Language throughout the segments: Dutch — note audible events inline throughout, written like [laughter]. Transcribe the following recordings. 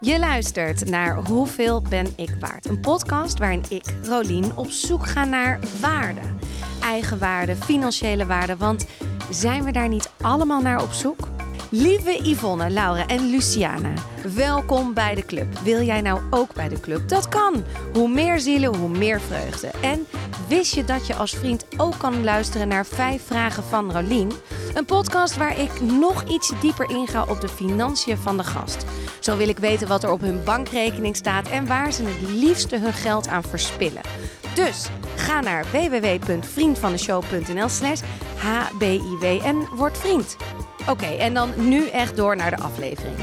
Je luistert naar Hoeveel ben ik waard? Een podcast waarin ik, Rolien, op zoek ga naar waarde. Eigenwaarde, financiële waarde, want zijn we daar niet allemaal naar op zoek? Lieve Yvonne, Laura en Luciana, welkom bij de club. Wil jij nou ook bij de club? Dat kan. Hoe meer zielen, hoe meer vreugde. En wist je dat je als vriend ook kan luisteren naar vijf vragen van Rolien? Een podcast waar ik nog iets dieper inga op de financiën van de gast. Zo wil ik weten wat er op hun bankrekening staat en waar ze het liefste hun geld aan verspillen. Dus ga naar www.vriendvandeshow.nl slash hbiw en word vriend. Oké, en dan nu echt door naar de aflevering.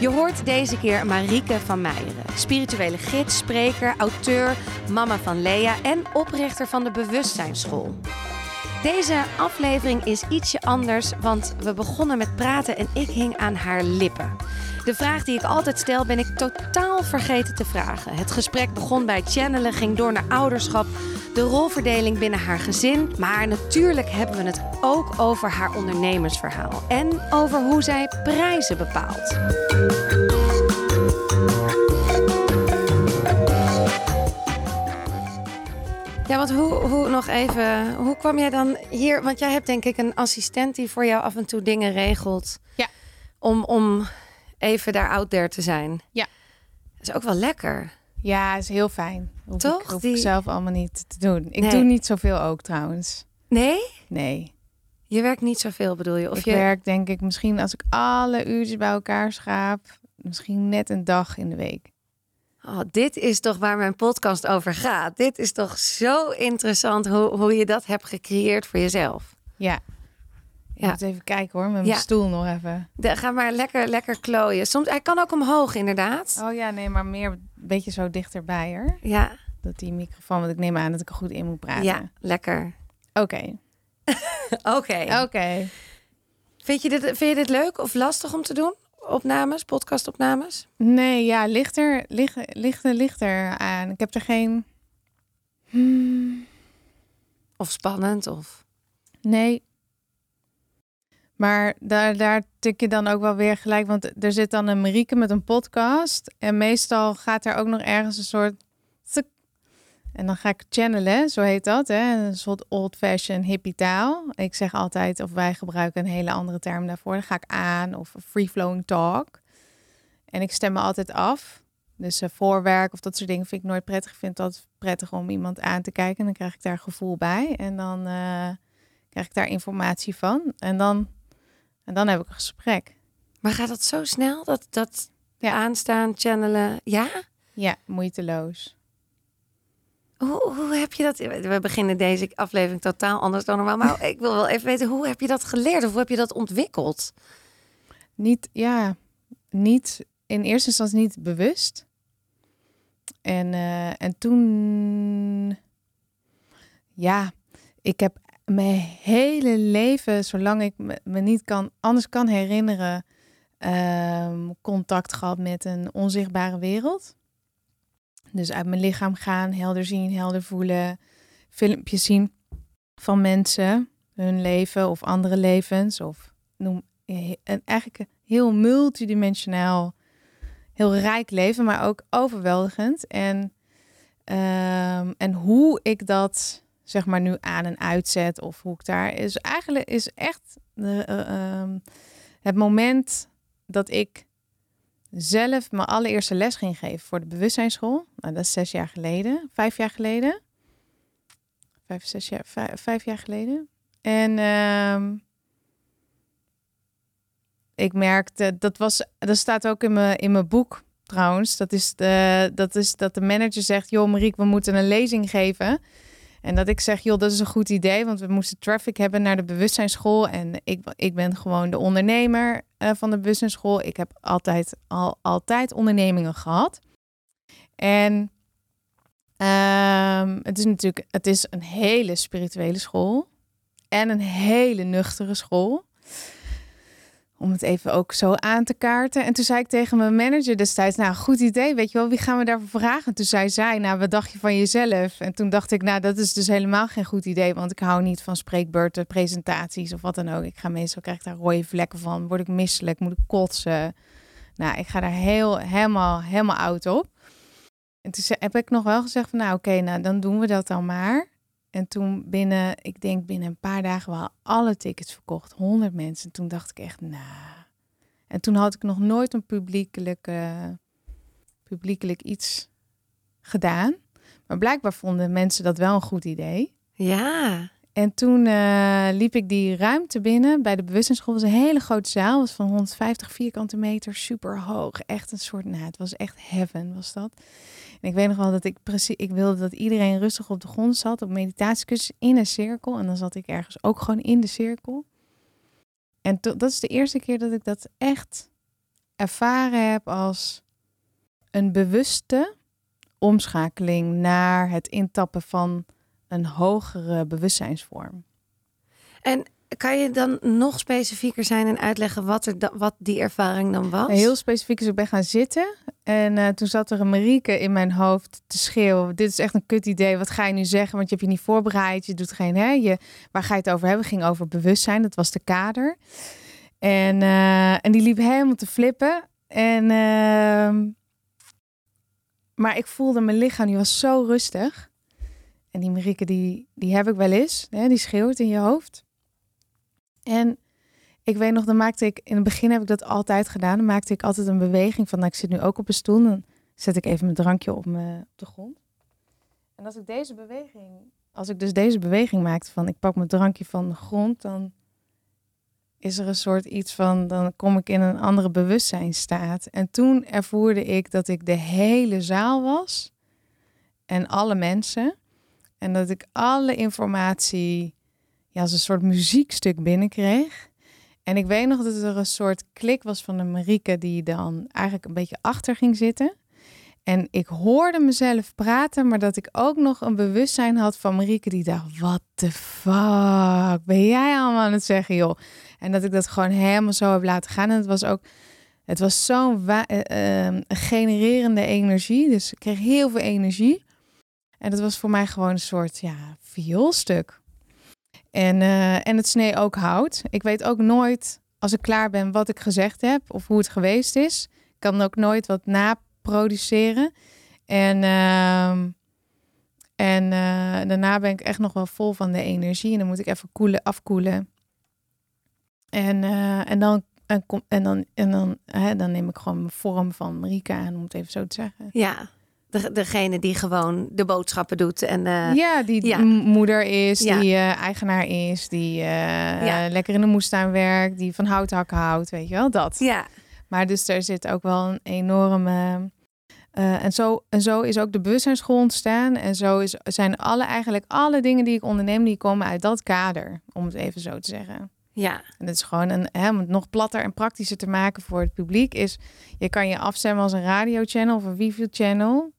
Je hoort deze keer Marieke van Meijeren, spirituele gids, spreker, auteur, mama van Lea en oprichter van de Bewustzijnsschool. Deze aflevering is ietsje anders, want we begonnen met praten en ik hing aan haar lippen. De vraag die ik altijd stel ben ik totaal vergeten te vragen. Het gesprek begon bij channelen, ging door naar ouderschap, de rolverdeling binnen haar gezin. Maar natuurlijk hebben we het ook over haar ondernemersverhaal en over hoe zij prijzen bepaalt. Ja, want hoe, hoe nog even, hoe kwam jij dan hier? Want jij hebt denk ik een assistent die voor jou af en toe dingen regelt. Ja. Om, om even daar out there te zijn. Ja. Dat is ook wel lekker. Ja, is heel fijn. Hoef Toch? Ik, hoef Die- ik zelf allemaal niet te doen. Ik Nee. doe niet zoveel ook trouwens. Nee? Nee. Je werkt niet zoveel bedoel je? Of ik je... werk denk ik misschien als ik alle uurtjes bij elkaar schaap, misschien net een dag in de week. Oh, dit is toch waar mijn podcast over gaat. Dit is toch zo interessant hoe, hoe je dat hebt gecreëerd voor jezelf. Ja. Ik Ja. moet even kijken hoor, met Ja. mijn stoel nog even. De, ga maar lekker, lekker klooien. Soms, hij kan ook omhoog inderdaad. Oh ja, nee, maar meer een beetje zo dichterbij hoor. Ja, Dat die microfoon, want ik neem aan dat ik er goed in moet praten. ja, lekker. Oké. [laughs] Oké. Oké. Vind, je dit, vind je dit leuk of lastig om te doen? Opnames, podcastopnames? Nee, ja, lichter, lichter, lichter, lichter aan. Ik heb er geen... Hmm, Of spannend? Of... Nee. Maar daar, daar tik je dan ook wel weer gelijk. Want er zit dan een Marieke met een podcast. En meestal gaat er ook nog ergens een soort... En dan ga ik channelen, zo heet dat. Hè? Een soort old-fashioned hippie taal. Ik zeg altijd, of wij gebruiken een hele andere term daarvoor. Dan ga ik aan of free-flowing talk. En ik stem me altijd af. Dus eh, voorwerk of dat soort dingen vind ik nooit prettig. Ik vind dat prettig om iemand aan te kijken. En dan krijg ik daar gevoel bij. En dan eh, krijg ik daar informatie van. En dan, en dan heb ik een gesprek. Maar gaat dat zo snel? Dat, dat Ja. aanstaan, channelen? Ja? Ja, moeiteloos. Hoe, hoe heb je dat? We beginnen deze aflevering totaal anders dan normaal. Maar ik wil wel even weten, hoe heb je dat geleerd? Of hoe heb je dat ontwikkeld? Niet, ja, niet in eerste instantie niet bewust. En, eh, en toen, ja, ik heb mijn hele leven, zolang ik me, niet kan, anders kan herinneren, ehm, contact gehad met een onzichtbare wereld. Dus uit mijn lichaam gaan, helder zien, helder voelen, filmpjes zien van mensen, hun leven of andere levens, of noem en eigenlijk een heel multidimensionaal, heel rijk leven, maar ook overweldigend. En, ehm, en hoe ik dat zeg maar nu aan en uitzet of hoe ik daar is eigenlijk is echt de, eh, ehm, het moment dat ik zelf mijn allereerste les ging geven voor de bewustzijnsschool. Nou, dat is zes jaar geleden, vijf jaar geleden. Vijf, zes jaar, vijf, jaar geleden. En ehm, ik merkte, dat was, dat staat ook in mijn, in mijn boek trouwens. Dat is, de, dat is dat de manager zegt, joh Marieke, we moeten een lezing geven. En dat ik zeg, joh, dat is een goed idee, want we moesten traffic hebben naar de bewustzijnsschool. En ik, ik ben gewoon de ondernemer eh, van de bewustzijnsschool. Ik heb altijd, al, altijd ondernemingen gehad. En ehm, het is natuurlijk, het is een hele spirituele school en een hele nuchtere school. Om het even ook zo aan te kaarten. En toen zei ik tegen mijn manager destijds, nou goed idee, weet je wel, wie gaan we daarvoor vragen? En toen zei zij, nou wat dacht je van jezelf? En toen dacht ik, nou dat is dus helemaal geen goed idee, want ik hou niet van spreekbeurten, presentaties of wat dan ook. Ik ga meestal, krijg ik daar rode vlekken van, word ik misselijk, moet ik kotsen. Nou, ik ga daar heel, helemaal, helemaal oud op. En toen heb ik nog wel gezegd van, nou oké, nou dan doen we dat dan maar. En toen binnen, ik denk binnen een paar dagen waren alle tickets verkocht. 100 mensen. En toen dacht ik echt, nou. En toen had ik nog nooit een publiekelijk, publiekelijk iets gedaan. Maar blijkbaar vonden mensen dat wel een goed idee. Ja. En toen uh, liep ik die ruimte binnen bij de bewustzijnsschool. Het was een hele grote zaal, was van 150 vierkante meter, super hoog. Echt een soort, nou, het was echt heaven was dat. En ik weet nog wel dat ik precies, ik wilde dat iedereen rustig op de grond zat, op meditatiekussen in een cirkel. En dan zat ik ergens ook gewoon in de cirkel. En dat is de eerste keer dat ik dat echt ervaren heb als een bewuste omschakeling naar het intappen van een hogere bewustzijnsvorm. En kan je dan nog specifieker zijn en uitleggen wat, er wat die ervaring dan was? Heel specifiek is ik ben gaan zitten. En uh, toen zat er een Marieke in mijn hoofd te schreeuwen. Dit is echt een kut idee. Wat ga je nu zeggen? Want je hebt je niet voorbereid. Je doet geen... Hè, je, waar ga je het over hebben? Het ging over bewustzijn. Dat was de kader. En, uh, en die liep helemaal te flippen. En... Uh, maar ik voelde mijn lichaam, die was zo rustig. En die Marieke, die, die heb ik wel eens. Hè, die schreeuwt in je hoofd. En ik weet nog, dan maakte ik... In het begin heb ik dat altijd gedaan. Dan maakte ik altijd een beweging van... Nou, ik zit nu ook op een stoel. Dan zet ik even mijn drankje op, me, op de grond. En als ik deze beweging... Als ik dus deze beweging maakte van... Ik pak mijn drankje van de grond, dan is er een soort iets van, dan kom ik in een andere bewustzijnstaat. En toen ervoerde ik dat ik de hele zaal was en alle mensen. En dat ik alle informatie ja, als een soort muziekstuk binnenkreeg. En ik weet nog dat er een soort klik was van een Marieke die dan eigenlijk een beetje achter ging zitten. En ik hoorde mezelf praten, maar dat ik ook nog een bewustzijn had van Marieke die dacht, wat de fuck ben jij allemaal aan het zeggen, joh? En dat ik dat gewoon helemaal zo heb laten gaan. En het was ook, het was zo'n uh, genererende energie. Dus ik kreeg heel veel energie. En dat was voor mij gewoon een soort, ja, vioolstuk. En, uh, en het snee ook hout. Ik weet ook nooit, als ik klaar ben, wat ik gezegd heb of hoe het geweest is. Ik kan ook nooit wat naproduceren. En, uh, en uh, daarna ben ik echt nog wel vol van de energie. En dan moet ik even koelen, afkoelen. En, uh, en dan en, en dan, en dan, hè, dan neem ik gewoon mijn vorm van Marika aan, om het even zo te zeggen. Ja, de, degene die gewoon de boodschappen doet. En, uh, ja, die ja. moeder is, ja. die uh, eigenaar is, die uh, ja. lekker in de moestuin werkt, die van hout hakken houdt, weet je wel, dat. Ja. Maar dus er zit ook wel een enorme... en, zo, en zo is ook de bewustzijnsschool ontstaan. En zo is, zijn alle, eigenlijk alle dingen die ik onderneem, die komen uit dat kader, om het even zo te zeggen. Ja. En het is gewoon een, hè, om het nog platter en praktischer te maken voor het publiek, is je kan je afstemmen als een radiochannel of een wifi-channel.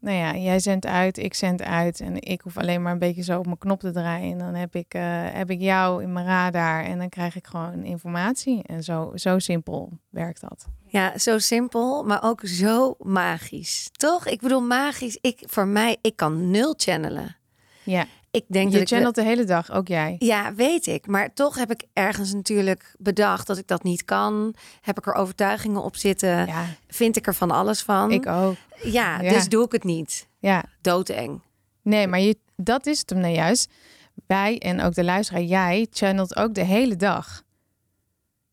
Nou ja, jij zendt uit, ik zend uit en ik hoef alleen maar een beetje zo op mijn knop te draaien. En dan heb ik, uh, heb ik jou in mijn radar en dan krijg ik gewoon informatie. En zo, zo simpel werkt dat. Ja, zo simpel, maar ook zo magisch. Toch? Ik bedoel, magisch. Ik, voor mij, ik kan nul channelen. Ja ik denk je dat channelt de hele dag, ook jij. Ja, weet ik. Maar toch heb ik ergens natuurlijk bedacht dat ik dat niet kan. Heb ik er overtuigingen op zitten? Ja. Vind ik er van alles van? Ik ook. Ja, dus doe ik het niet. Ja. Doodeng. Nee, maar je, dat is het hem nou juist. Wij en ook de luisteraar, jij channelt ook de hele dag.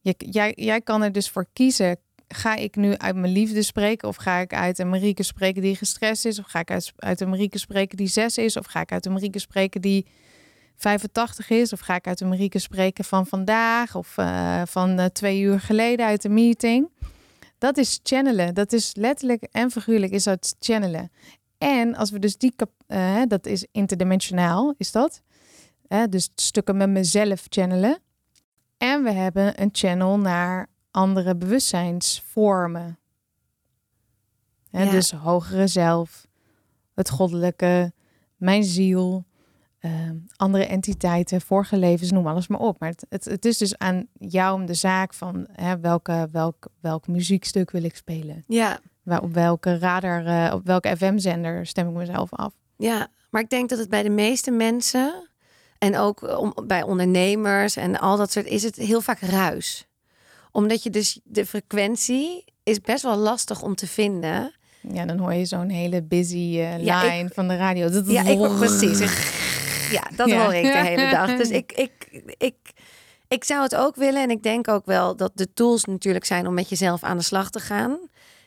Je, jij, jij kan er dus voor kiezen ga ik nu uit mijn liefde spreken? Of ga ik uit een Marieke spreken die gestrest is? Of ga ik uit, uit een Marieke spreken die zes is? Of ga ik uit een Marieke spreken die 85 is? Of ga ik uit een Marieke spreken van vandaag? Of uh, van uh, twee uur geleden uit de meeting? Dat is channelen. Dat is letterlijk en figuurlijk is dat channelen. En als we dus die, uh, dat is interdimensionaal, is dat? dus stukken met mezelf channelen. En we hebben een channel naar andere bewustzijnsvormen. Ja. Dus hogere zelf, het goddelijke, mijn ziel, uh, andere entiteiten, vorige levens, noem alles maar op. Maar het, het, het, is dus aan jou om de zaak van hè, welke, welk, welk muziekstuk wil ik spelen. Ja. Op welke radar, uh, op welke FM-zender stem ik mezelf af. Ja, maar ik denk dat het bij de meeste mensen en ook om, bij ondernemers en al dat soort is het heel vaak ruis omdat je dus de frequentie is best wel lastig om te vinden. Ja, dan hoor je zo'n hele busy Ja, ik- line van de radio. Dat Ja, ik [laughs] precies. Ja, dat Ja. hoor ik de hele dag. Dus [laughs] ik, ik, ik, ik zou het ook willen. En ik denk ook wel dat de tools natuurlijk zijn om met jezelf aan de slag te gaan.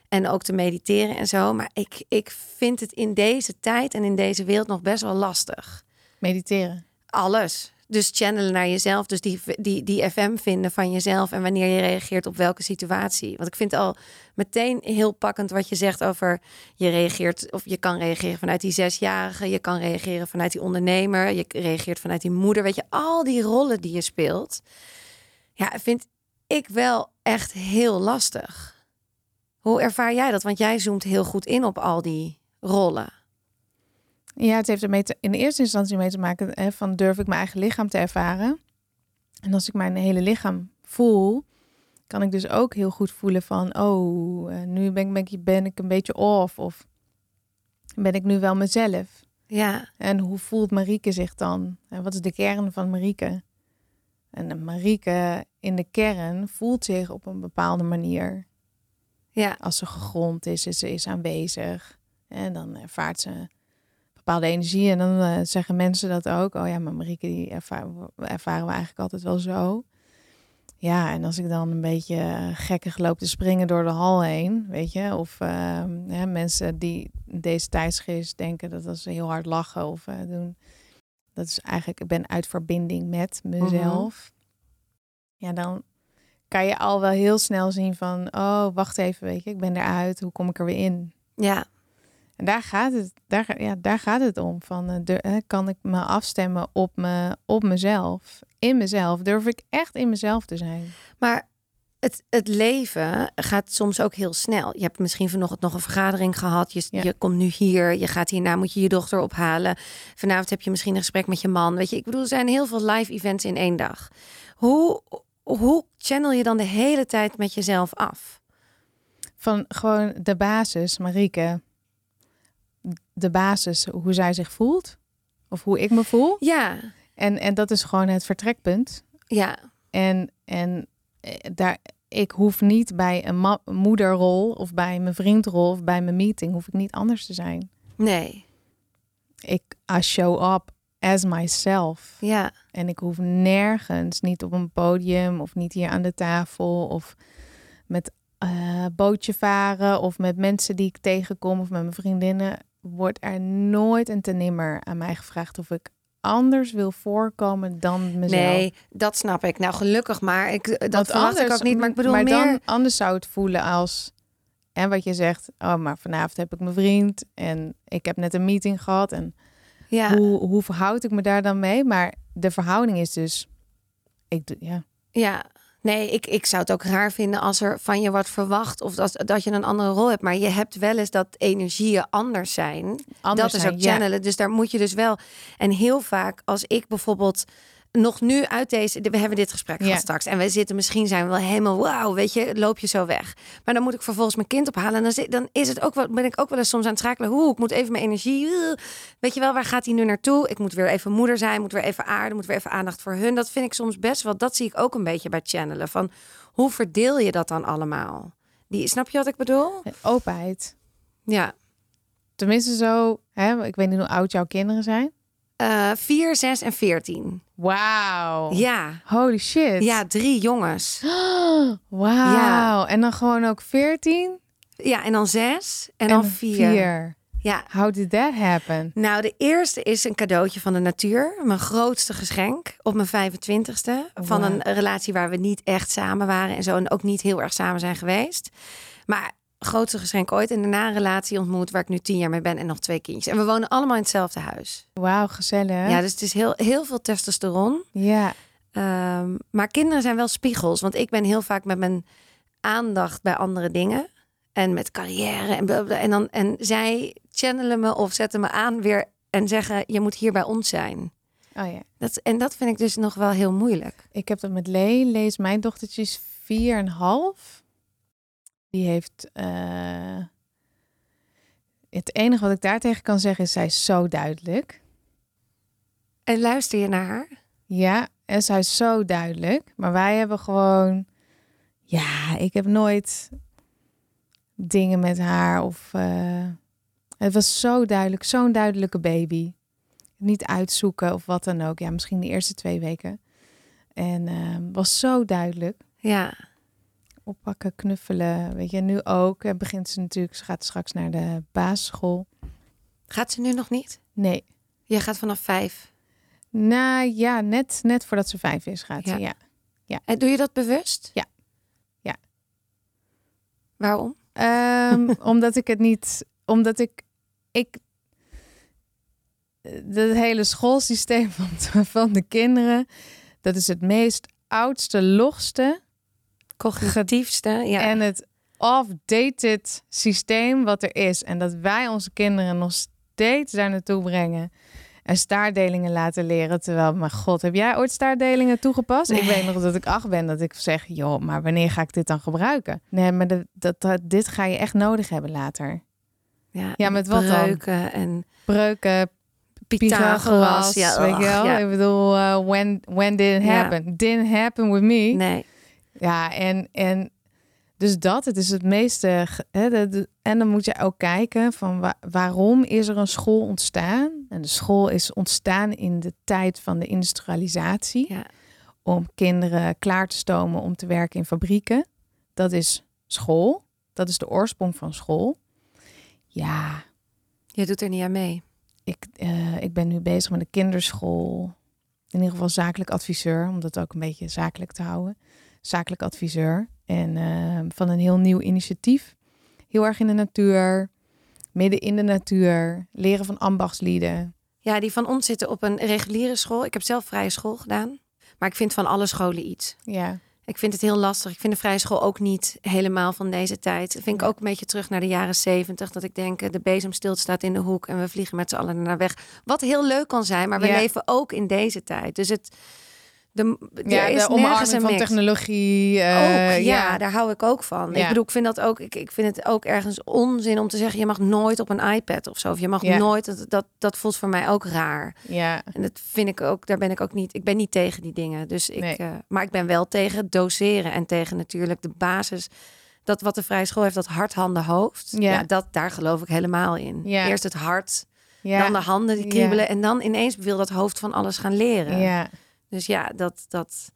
En ook te mediteren en zo. Maar ik, ik vind het in deze tijd en in deze wereld nog best wel lastig. Mediteren. Alles. Dus channelen naar jezelf. Dus die, die, die FM vinden van jezelf. En wanneer je reageert op welke situatie. Want ik vind al meteen heel pakkend wat je zegt over. Je reageert. Of je kan reageren vanuit die zesjarige. Je kan reageren vanuit die ondernemer. Je reageert vanuit die moeder. Weet je, al die rollen die je speelt. Ja, vind ik wel echt heel lastig. Hoe ervaar jij dat? Want jij zoomt heel goed in op al die rollen. Ja, het heeft ermee te, in de eerste instantie mee te maken hè, van durf ik mijn eigen lichaam te ervaren. En als ik mijn hele lichaam voel, kan ik dus ook heel goed voelen van, oh, eh, nu ben ik, ben ik een beetje off of ben ik nu wel mezelf. Ja, En hoe voelt Marieke zich dan? En wat is de kern van Marieke? En Marieke in de kern voelt zich op een bepaalde manier. ja, Als ze gegrond is, is ze is aanwezig. En dan ervaart ze bepaalde energie. En dan eh, zeggen mensen dat ook. Oh ja, maar Marieke, die ervaren, we- ervaren we eigenlijk altijd wel zo. Ja, en als ik dan een beetje gekkig loop te springen door de hal heen, weet je. Of ehm, mensen die deze tijdsgeest denken dat als ze heel hard lachen of eh, doen. Dat is eigenlijk, ik ben uit verbinding met mezelf. Ja, dan kan je al wel heel snel zien van, oh, wacht even, weet je, ik ben eruit, hoe kom ik er weer in? ja. En daar gaat het, daar, ja, daar gaat het om. Van, eh, de, hè, kan ik me afstemmen op, me, op mezelf? In mezelf? Durf ik echt in mezelf te zijn? Maar het, het leven gaat soms ook heel snel. Je hebt misschien vanochtend nog een vergadering gehad. Je, Ja. je komt nu hier. Je gaat hierna, moet je je dochter ophalen. Vanavond heb je misschien een gesprek met je man. Weet je, ik bedoel, er zijn heel veel live events in één dag. Hoe, hoe channel je dan de hele tijd met jezelf af? Van gewoon de basis, Marieke. De basis, hoe zij zich voelt. Of hoe ik me voel. Ja, En, en dat is gewoon het vertrekpunt. ja, En, en eh, daar, ik hoef niet bij een moederrol of bij mijn vriendrol of bij mijn meeting, hoef ik niet anders te zijn. nee, Ik I show up as myself. ja, En ik hoef nergens, niet op een podium of niet hier aan de tafel of met eh, bootje varen of met mensen die ik tegenkom of met mijn vriendinnen, wordt er nooit en ten nimmer aan mij gevraagd of ik anders wil voorkomen dan mezelf. nee, dat snap ik. Nou, gelukkig maar. Ik, dat Want verwacht ik ook niet, maar ik bedoel maar meer... dan anders zou het voelen als en wat je zegt, oh, maar vanavond heb ik mijn vriend en ik heb net een meeting gehad en ja. hoe, hoe verhoud ik me daar dan mee? Maar de verhouding is dus, ik doe, ja, Ja, nee, ik, ik zou het ook raar vinden als er van je wordt verwacht of dat, dat je een andere rol hebt. Maar je hebt wel eens dat energieën anders zijn. anders dat is ook ja. channelen. Dus daar moet je dus wel. En heel vaak, als ik bijvoorbeeld nog nu uit deze. We hebben dit gesprek Ja. gehad straks. En we zitten misschien zijn we wel helemaal wauw, weet je, loop je zo weg. Maar dan moet ik vervolgens mijn kind ophalen. En dan, zit, dan is het ook wel, ben ik ook wel eens soms aan het schakelen. Hoe, ik moet even mijn energie. uh, Weet je wel, waar gaat hij nu naartoe? Ik moet weer even moeder zijn, moet weer even aarde, moet weer even aandacht voor hun. Dat vind ik soms best wel. Dat zie ik ook een beetje bij channelen. Van hoe verdeel je dat dan allemaal? Die, snap je wat ik bedoel? Openheid. Ja. Tenminste zo, hè, ik weet niet hoe oud jouw kinderen zijn. Eh 4, 6 en 14. Wauw. Ja. Holy shit. Ja, drie jongens. [gasps] Wauw. Ja. En dan gewoon ook 14 Ja, en dan zes en, dan vier. vier. Ja. How did that happen? Nou, de eerste is een cadeautje van de natuur. Mijn grootste geschenk op mijn 25ste. Van een relatie waar we niet echt samen waren en zo. En ook niet heel erg samen zijn geweest. Maar grootste geschenk ooit. En daarna een relatie ontmoet waar ik nu tien jaar mee ben en nog twee kindjes. En we wonen allemaal in hetzelfde huis. Wauw, gezellig. Ja, dus het is heel, heel veel testosteron. ja. Ehm, maar kinderen zijn wel spiegels. Want ik ben heel vaak met mijn aandacht bij andere dingen. En met carrière en blablabla. En, dan, en zij channelen me of zetten me aan weer en zeggen: Je moet hier bij ons zijn. Oh ja. Dat, en dat vind ik dus nog wel heel moeilijk. Ik heb dat met Lee. Lees mijn dochtertje is vier en half. Die heeft... eh, Het enige wat ik daar tegen kan zeggen is, zij is zo duidelijk. En luister je naar haar? Ja, en zij is zo duidelijk. Maar wij hebben gewoon... Ja, ik heb nooit... dingen met haar. Of, eh, het was zo duidelijk, zo'n duidelijke baby. Niet uitzoeken of wat dan ook. Ja, misschien de eerste twee weken. En uh, was zo duidelijk. Ja. Oppakken, knuffelen. Weet je, nu ook. En begint ze natuurlijk, ze gaat straks naar de basisschool. Gaat ze nu nog niet? Nee. Je gaat vanaf vijf? Nou ja, net, net voordat ze vijf is gaat Ja. ze, ja. ja. En doe je dat bewust? Ja. Ja. Waarom? Ehm, [laughs] omdat ik het niet, omdat ik, ik, het hele schoolsysteem [laughs] van, van de kinderen, dat is het meest oudste, logste Cognitiefste, ja. en het off-dated systeem wat er is. En dat wij onze kinderen nog steeds daar naartoe brengen. En staardelingen laten leren. Terwijl, mijn god, heb jij ooit staardelingen toegepast? Ik weet nog dat ik acht ben, dat ik zeg, joh, maar wanneer ga ik dit dan gebruiken? Nee, maar de, dat, dat, dit ga je echt nodig hebben later. ja, Ja, met wat dan? breuken en Breuken, Pythagoras. Pythagoras, Ja, weet je wel? ja. Ik bedoel, uh, when, when did it Ja. happen? Didn't happen with me. Nee. Ja, en, en dus dat, het is het meeste. Hè, de, de- en dan moet je ook kijken van wa- waarom is er een school ontstaan? En de school is ontstaan in de tijd van de industrialisatie. Ja. Om kinderen klaar te stomen om te werken in fabrieken. Dat is school. Dat is de oorsprong van school. Ja, Je doet er niet aan mee. ik, eh, ik ben nu bezig met een kinderschool. In ieder geval zakelijk adviseur, om dat ook een beetje zakelijk te houden. Zakelijk adviseur. En eh, van een heel nieuw initiatief. Heel erg in de natuur. Midden in de natuur. Leren van ambachtslieden. Ja, die van ons zitten op een reguliere school. Ik heb zelf vrije school gedaan. Maar ik vind van alle scholen iets. Ja, Ik vind het heel lastig. Ik vind de vrije school ook niet helemaal van deze tijd. Dat vind ik ook een beetje terug naar de jaren zeventig. Dat ik denk, eh, de bezem staat in de hoek en we vliegen met z'n allen naar weg. Wat heel leuk kan zijn, maar we Ja. leven ook in deze tijd. Dus het... De, ja is de omarming een van technologie. eh, ook, ja, ja. daar hou ik ook van. Ja. Ik bedoel, ik vind dat ook. Ik, ik vind het ook ergens onzin om te zeggen: je mag nooit op een iPad of zo. Of je mag Ja. nooit. Dat, dat, dat voelt voor mij ook raar. ja. En dat vind ik ook. Daar ben ik ook niet. Ik ben niet tegen die dingen. Dus ik. Nee. eh, maar ik ben wel tegen het doseren en tegen natuurlijk de basis. Dat wat de vrije school heeft, dat hart, handen, hoofd. Ja. Dat, daar geloof ik helemaal in. Eerst het hart, dan de handen die kriebelen. En dan ineens wil dat hoofd van alles gaan leren. ja. Dus ja, dat, dat.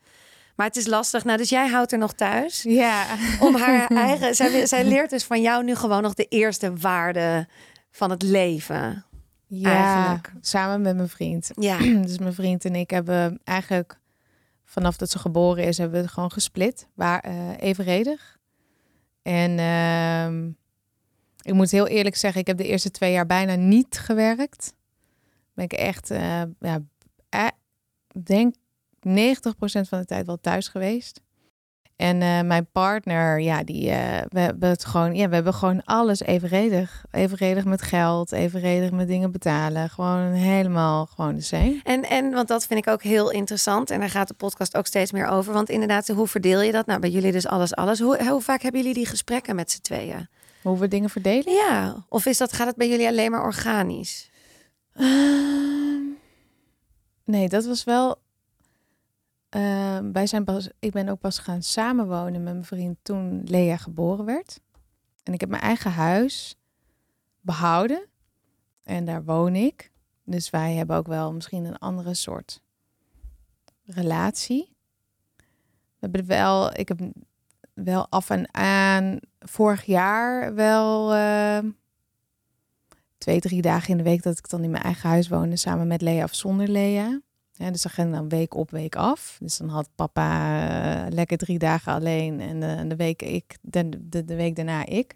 Maar het is lastig. Nou, dus jij houdt er nog thuis ja. om haar [laughs] eigen. Zij, zij leert dus van jou nu gewoon nog de eerste waarde van het leven. Ja, Eigenlijk. samen met mijn vriend. Ja, [clears throat] Dus mijn vriend en ik hebben eigenlijk vanaf dat ze geboren is, hebben we het gewoon gesplit, waar eh, evenredig. En ehm, ik moet heel eerlijk zeggen, ik heb de eerste twee jaar bijna niet gewerkt. Ben ik echt, eh, ja, eh, denk 90% van de tijd wel thuis geweest. En eh, mijn partner, ja, die, eh, we hebben het gewoon, ja, we hebben gewoon alles evenredig. Evenredig met geld, evenredig met dingen betalen. Gewoon helemaal gewoon de same. en, en want dat vind ik ook heel interessant. En daar gaat de podcast ook steeds meer over. Want inderdaad, hoe verdeel je dat? Nou, bij jullie dus alles, alles. Hoe, hoe vaak hebben jullie die gesprekken met z'n tweeën? Hoe we dingen verdelen? Ja, of is dat, gaat het bij jullie alleen maar organisch? Ehm, nee, dat was wel. Ehm, wij zijn pas, ik ben ook pas gaan samenwonen met mijn vriend toen Lea geboren werd. En ik heb mijn eigen huis behouden. En daar woon ik. Dus wij hebben ook wel misschien een andere soort relatie. We hebben wel, ik heb wel af en aan vorig jaar wel ehm, twee, drie dagen in de week dat ik dan in mijn eigen huis woonde samen met Lea of zonder Lea. Ja, dus dan ging dan week op, week af. Dus dan had papa eh, lekker drie dagen alleen en de, de week ik, de, de, week daarna ik.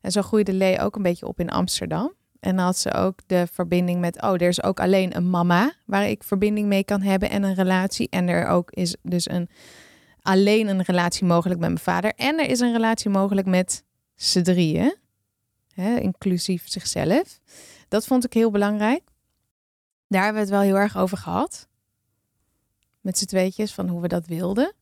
En zo groeide Lea ook een beetje op in Amsterdam. En dan had ze ook de verbinding met, oh, er is ook alleen een mama waar ik verbinding mee kan hebben en een relatie. En er ook is dus een, alleen een relatie mogelijk met mijn vader. En er is een relatie mogelijk met z'n drieën, hè, inclusief zichzelf. Dat vond ik heel belangrijk. Daar hebben we het wel heel erg over gehad. Met z'n tweetjes, van hoe we dat wilden.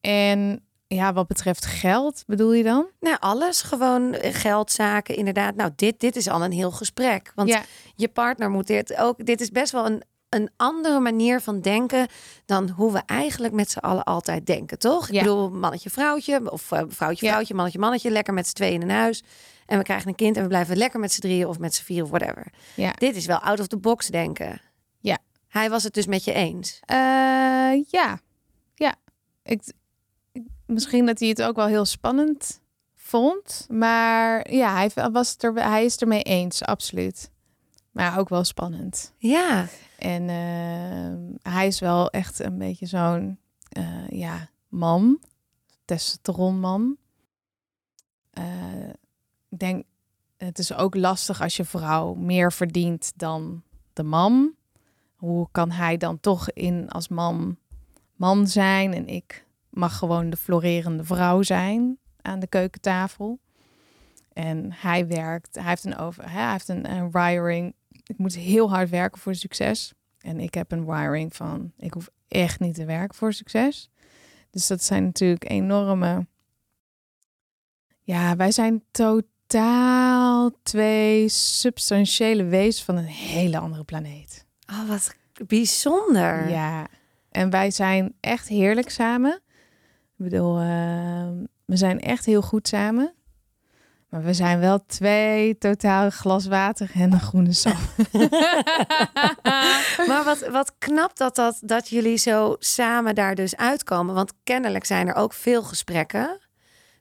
En ja, wat betreft geld, bedoel je dan? Nou, alles. Gewoon geldzaken, inderdaad. Nou, dit, dit is al een heel gesprek. Want ja, je partner moet dit ook. Dit is best wel een, een andere manier van denken dan hoe we eigenlijk met z'n allen altijd denken, toch? Ik Ja. bedoel, mannetje, vrouwtje, of eh, vrouwtje, Ja. vrouwtje, mannetje, mannetje, lekker met z'n tweeën in huis. En we krijgen een kind en we blijven lekker met z'n drieën of met z'n vier of whatever. Ja. Dit is wel out of the box denken. Ja. Hij was het dus met je eens. Eh, ja, ja. Ik, ik- misschien dat hij het ook wel heel spannend vond. Maar ja, hij, was er, hij is ermee eens, absoluut. Maar ook wel spannend. Ja. En eh, hij is wel echt een beetje zo'n eh, ja, man. Testosteronman. Eh, ik denk, het is ook lastig als je vrouw meer verdient dan de man. Hoe kan hij dan toch in als man man zijn en ik mag gewoon de florerende vrouw zijn aan de keukentafel. En hij werkt, hij heeft een over, hij heeft een, een wiring. Ik moet heel hard werken voor succes. En ik heb een wiring van, ik hoef echt niet te werken voor succes. Dus dat zijn natuurlijk enorme. Ja, wij zijn totaal twee substantiële wezens van een hele andere planeet. Oh, wat bijzonder. Ja, en wij zijn echt heerlijk samen. Ik bedoel, eh, we zijn echt heel goed samen. Maar we zijn wel twee totaal glas water en een groene sap. [laughs] Maar wat, wat knap dat, dat, dat jullie zo samen daar dus uitkomen. Want kennelijk zijn er ook veel gesprekken.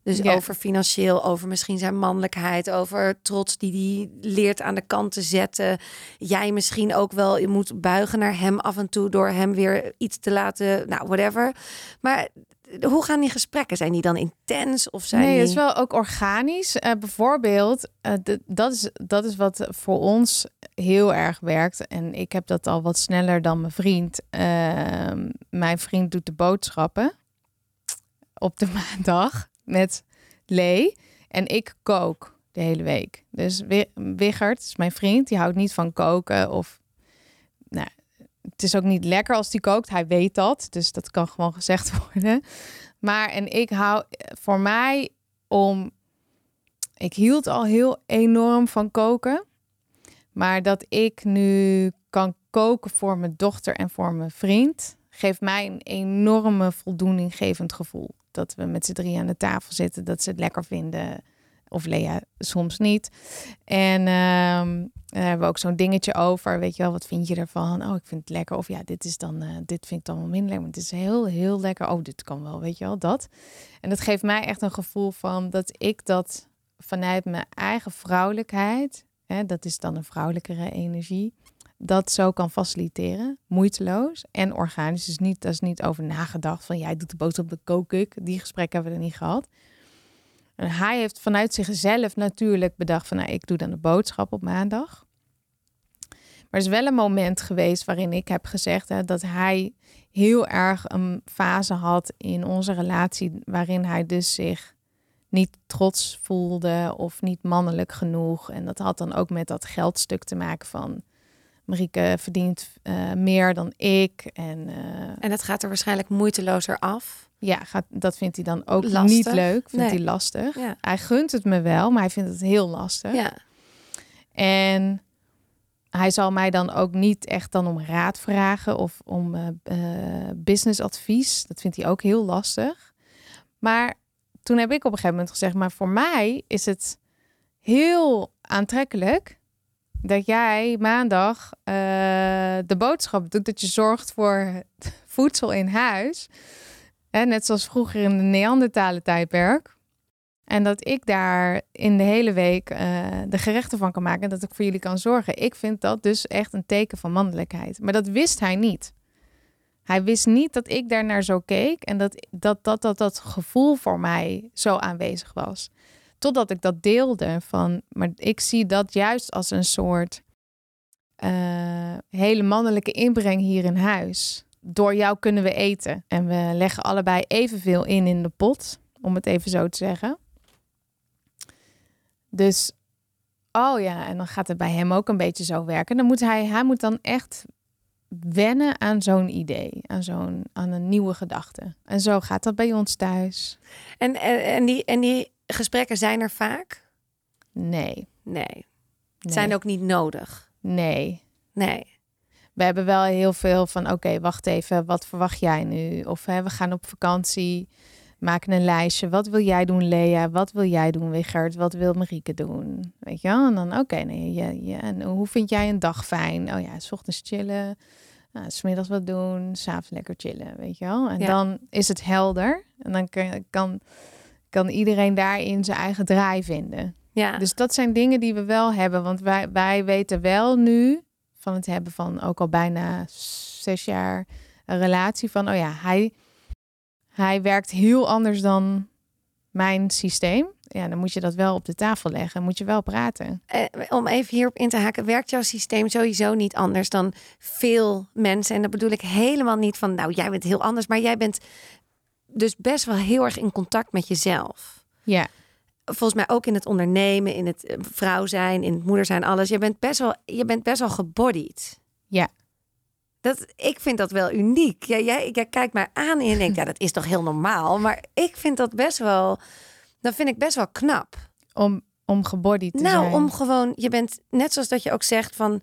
Dus Ja. over financieel, over misschien zijn mannelijkheid, over trots die die leert aan de kant te zetten. Jij misschien ook wel, je moet buigen naar hem af en toe door hem weer iets te laten, nou whatever. Maar hoe gaan die gesprekken? Zijn die dan intens of zijn nee, het is wel ook organisch. Eh, bijvoorbeeld, eh, dat, is, dat is wat voor ons heel erg werkt. En ik heb dat al wat sneller dan mijn vriend. Ehm, mijn vriend doet de boodschappen op de [laughs] maandag met Lee. En ik kook de hele week. Dus Wi- Wiggert is mijn vriend. Die houdt niet van koken of... Nou, het is ook niet lekker als die kookt. Hij weet dat. Dus dat kan gewoon [laughs] gezegd worden. Maar en ik hou voor mij om. Ik hield al heel enorm van koken. Maar dat ik nu kan koken voor mijn dochter en voor mijn vriend. geeft mij een enorme voldoeninggevend gevoel. Dat we met z'n drie aan de tafel zitten. Dat ze het lekker vinden. Of Lea soms niet. En ehm, daar hebben we ook zo'n dingetje over. Weet je wel, wat vind je ervan? Oh, ik vind het lekker. Of ja, dit is dan, eh, dit vind ik dan wel minder lekker. Maar het is heel, heel lekker. Oh, dit kan wel, weet je wel, dat. En dat geeft mij echt een gevoel van dat ik dat vanuit mijn eigen vrouwelijkheid, hè, dat is dan een vrouwelijkere energie, dat zo kan faciliteren, moeiteloos en organisch. Dus niet, dat is niet over nagedacht van jij doet de boodschap, de kook. Die gesprekken hebben we er niet gehad. En hij heeft vanuit zichzelf natuurlijk bedacht van nou, ik doe dan de boodschap op maandag. Maar er is wel een moment geweest waarin ik heb gezegd hè, dat hij heel erg een fase had in onze relatie waarin hij dus zich niet trots voelde of niet mannelijk genoeg. En dat had dan ook met dat geldstuk te maken van Marieke verdient eh, meer dan ik. En eh, En het gaat er waarschijnlijk moeitelozer af. ja, gaat, dat vindt hij dan ook Lastig. niet leuk. Vindt Nee. hij lastig. Ja. Hij gunt het me wel, maar hij vindt het heel lastig. Ja. En hij zal mij dan ook niet echt dan om raad vragen of om eh eh, businessadvies. Dat vindt hij ook heel lastig. Maar toen heb ik op een gegeven moment gezegd, maar voor mij is het heel aantrekkelijk dat jij maandag eh, de boodschap doet, dat je zorgt voor [laughs] voedsel in huis. Hè, net zoals vroeger in de Neandertalen tijdperk. En dat ik daar in de hele week eh, de gerechten van kan maken. En dat ik voor jullie kan zorgen. Ik vind dat dus echt een teken van mannelijkheid. Maar dat wist hij niet. Hij wist niet dat ik daar naar zo keek. En dat dat, dat, dat, dat gevoel voor mij zo aanwezig was. Totdat ik dat deelde van. Maar ik zie dat juist als een soort eh, hele mannelijke inbreng hier in huis. Door jou kunnen we eten. En we leggen allebei evenveel in in de pot. Om het even zo te zeggen. Dus, oh ja, en dan gaat het bij hem ook een beetje zo werken. Dan moet hij, hij moet dan echt wennen aan zo'n idee, aan zo'n aan een nieuwe gedachte. En zo gaat dat bij ons thuis. En, en, en, die, en die gesprekken zijn er vaak? Nee, Nee. nee, Zijn ook niet nodig. nee. Nee. we hebben wel heel veel van, oké, wacht even, wat verwacht jij nu? Of hè, we gaan op vakantie, maken een lijstje. Wat wil jij doen, Lea? Wat wil jij doen, Wichert? Wat wil Marieke doen? Weet je wel? En dan, oké, nee, ja, ja. En hoe vind jij een dag fijn? Oh ja, s ochtends chillen, nou, smiddags wat doen, s'avonds lekker chillen, weet je wel? En Ja. dan is het helder. En dan kan, kan, kan iedereen daarin zijn eigen draai vinden. Ja. Dus dat zijn dingen die we wel hebben. Want wij, wij weten wel nu van het hebben van ook al bijna zes jaar een relatie van, oh ja, hij, hij werkt heel anders dan mijn systeem. Ja, dan moet je dat wel op de tafel leggen. Moet je wel praten. Eh, om even hierop in te haken, werkt jouw systeem sowieso niet anders dan veel mensen? En dat bedoel ik helemaal niet van, nou, jij bent heel anders, maar jij bent dus best wel heel erg in contact met jezelf. Ja, Volgens mij ook in het ondernemen, in het eh, vrouw zijn, in het moeder zijn, alles. Je bent best wel, je bent best wel gebodied. Dat, ik vind dat wel uniek. Ja, jij, jij kijkt mij aan en je denkt, ja, dat is toch heel normaal. Maar ik vind dat best wel, dat vind ik best wel knap. om, om gebodied te Nou, zijn. om gewoon, je bent net zoals dat je ook zegt van,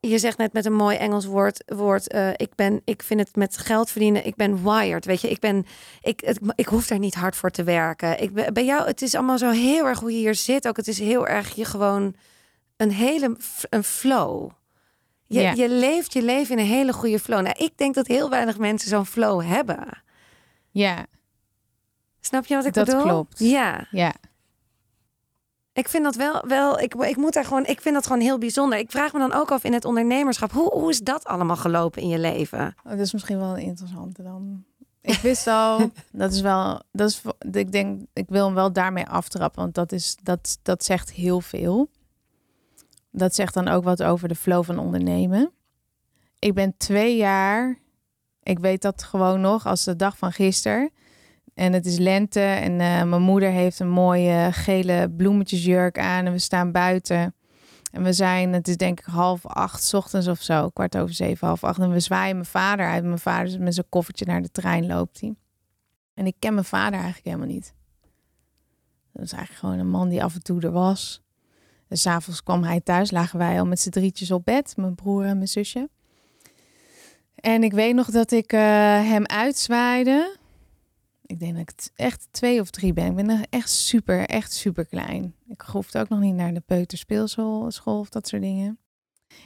je zegt net met een mooi Engels woord, woord eh, ik ben, ik vind het met geld verdienen, ik ben wired, weet je, ik ben, ik, het, ik hoef daar niet hard voor te werken. Ik ben, bij jou, het is allemaal zo heel erg hoe je hier zit, ook het is heel erg je gewoon een hele, een flow. Je, je leeft je leven in een hele goede flow. Nou, ik denk dat heel weinig mensen zo'n flow hebben. Ja, Snap je wat ik Dat bedoel? klopt. Ja. ja. Ik vind dat wel, wel ik, ik moet daar gewoon, ik vind dat gewoon heel bijzonder. Ik vraag me dan ook af in het ondernemerschap, hoe, hoe is dat allemaal gelopen in je leven? Oh, dat is misschien wel een interessante dan. Ik wist al, [laughs] dat is wel, dat is, ik denk, ik wil hem wel daarmee aftrappen, want dat is, dat, dat zegt heel veel. Dat zegt dan ook wat over de flow van ondernemen. Ik ben twee jaar, ik weet dat gewoon nog als de dag van gisteren. En het is lente en eh, mijn moeder heeft een mooie gele bloemetjesjurk aan en we staan buiten. En we zijn, het is denk ik half acht ochtends of zo, kwart over zeven, half acht. En we zwaaien mijn vader uit. Mijn vader met zijn koffertje naar de trein loopt hij. En ik ken mijn vader eigenlijk helemaal niet. Dat is eigenlijk gewoon een man die af en toe er was. En s'avonds kwam hij thuis, lagen wij al met z'n drietjes op bed, mijn broer en mijn zusje. En ik weet nog dat ik eh, hem uitzwaaide. Ik denk dat ik echt twee of drie ben. Ik ben echt super, echt super klein. Ik hoefde ook nog niet naar de peuterspeelschool school of dat soort dingen.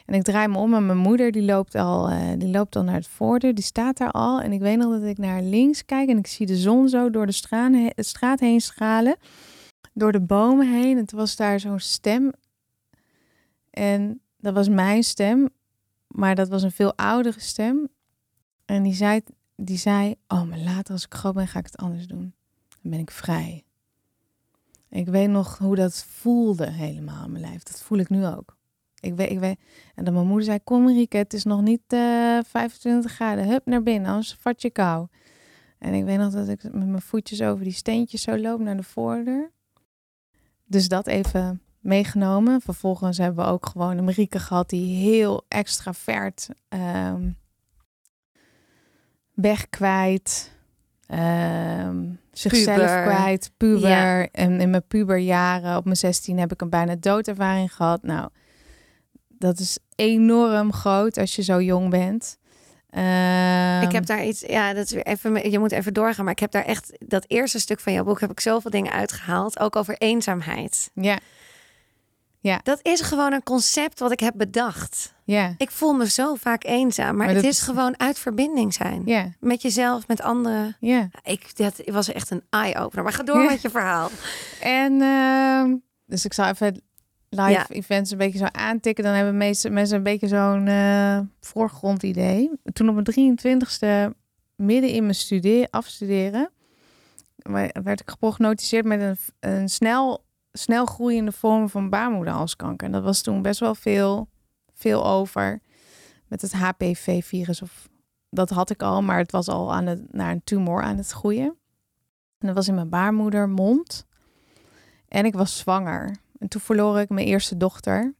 En ik draai me om en mijn moeder die loopt al, eh, die loopt al naar het voordeur. Die staat daar al. En ik weet nog dat ik naar links kijk en ik zie de zon zo door de straat heen stralen. Door de bomen heen. En toen was daar zo'n stem. En dat was mijn stem. Maar dat was een veel oudere stem. En die zei, die zei, oh, maar later als ik groot ben ga ik het anders doen. Dan ben ik vrij. Ik weet nog hoe dat voelde helemaal in mijn lijf. Dat voel ik nu ook. Ik weet, ik weet. En dan mijn moeder zei, kom Marieke, het is nog niet eh 25 graden. Hup naar binnen, anders vat je kou. En ik weet nog dat ik met mijn voetjes over die steentjes zo loop naar de voordeur. Dus dat even meegenomen. Vervolgens hebben we ook gewoon een Marieke gehad die heel extravert ehm weg kwijt. ehm, zichzelf Puber. kwijt, puber. Ja. En in mijn puberjaren, op mijn 16, heb ik een bijna doodervaring gehad. Nou, dat is enorm groot als je zo jong bent. Ehm, ik heb daar iets, ja, dat is weer even, je moet even doorgaan, maar ik heb daar echt, dat eerste stuk van jouw boek heb ik zoveel dingen uitgehaald, ook over eenzaamheid. Ja, Dat is gewoon een concept wat ik heb bedacht. ja, Ik voel me zo vaak eenzaam, maar, Maar het dat is gewoon uit verbinding zijn. ja, Met jezelf, met anderen. ja. Ik, dat was echt een eye-opener. Maar ga door Ja. met je verhaal. En ehm, dus ik zal even live Ja. events een beetje zo aantikken. Dan hebben meeste mensen een beetje zo'n eh, voorgrondidee. Toen op mijn 23ste, midden in mijn studie, afstuderen, werd ik geprognotiseerd met een, een snel, snel groeiende vorm van baarmoederhalskanker. En dat was toen best wel veel, veel over met het HPV-virus. Of dat had ik al, maar het was al aan het, naar een tumor aan het groeien. En dat was in mijn baarmoedermond. En ik was zwanger. En toen verloor ik mijn eerste dochter.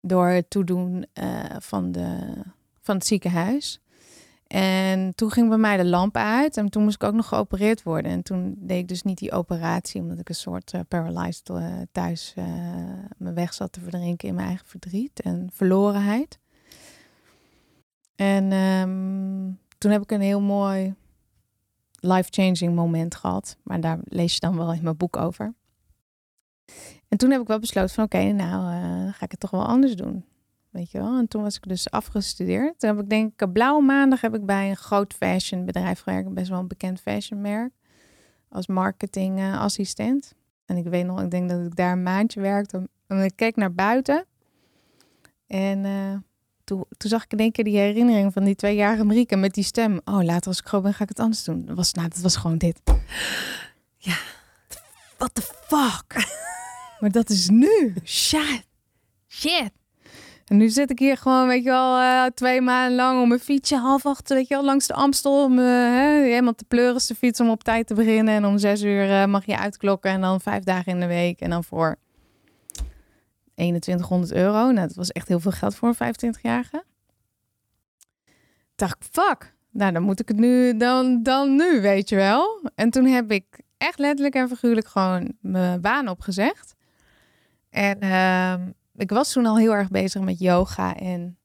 Door het toedoen eh, van, de, van het ziekenhuis. En toen ging bij mij de lamp uit. En toen moest ik ook nog geopereerd worden. En toen deed ik dus niet die operatie. Omdat ik een soort eh, paralyzed eh, thuis eh, me weg zat te verdrinken in mijn eigen verdriet en verlorenheid. En ehm, toen heb ik een heel mooi life-changing moment gehad. Maar daar lees je dan wel in mijn boek over. En toen heb ik wel besloten van oké, nou uh, ga ik het toch wel anders doen. Weet je wel? En toen was ik dus afgestudeerd. Toen heb ik denk ik, blauwe maandag heb ik bij een groot fashion bedrijf gewerkt. Best wel een bekend fashionmerk. Als marketingassistent. en ik weet nog, ik denk dat ik daar een maandje werkte. En ik keek naar buiten. En uh, toen, toen, zag ik in één keer die herinnering van die tweejarige Marieke met die stem. Oh, later als ik groot ben, ga ik het anders doen. Dat was, nou, dat was gewoon dit. Ja. What the fuck? Maar dat is nu. Shit. Shit. En nu zit ik hier gewoon, weet je wel, uh, twee maanden lang om mijn fietsje half acht, weet je wel, langs de Amstel. Om uh, hè, helemaal te pleuren te fiets om op tijd te beginnen. En om zes uur uh, mag je uitklokken en dan vijf dagen in de week. En dan voor 2100 euro. Nou, dat was echt heel veel geld voor een 25-jarige. Dacht ik, fuck, nou dan moet ik het nu, dan, dan nu, weet je wel. En toen heb ik echt letterlijk en figuurlijk gewoon mijn baan opgezegd. En uh, ik was toen al heel erg bezig met yoga en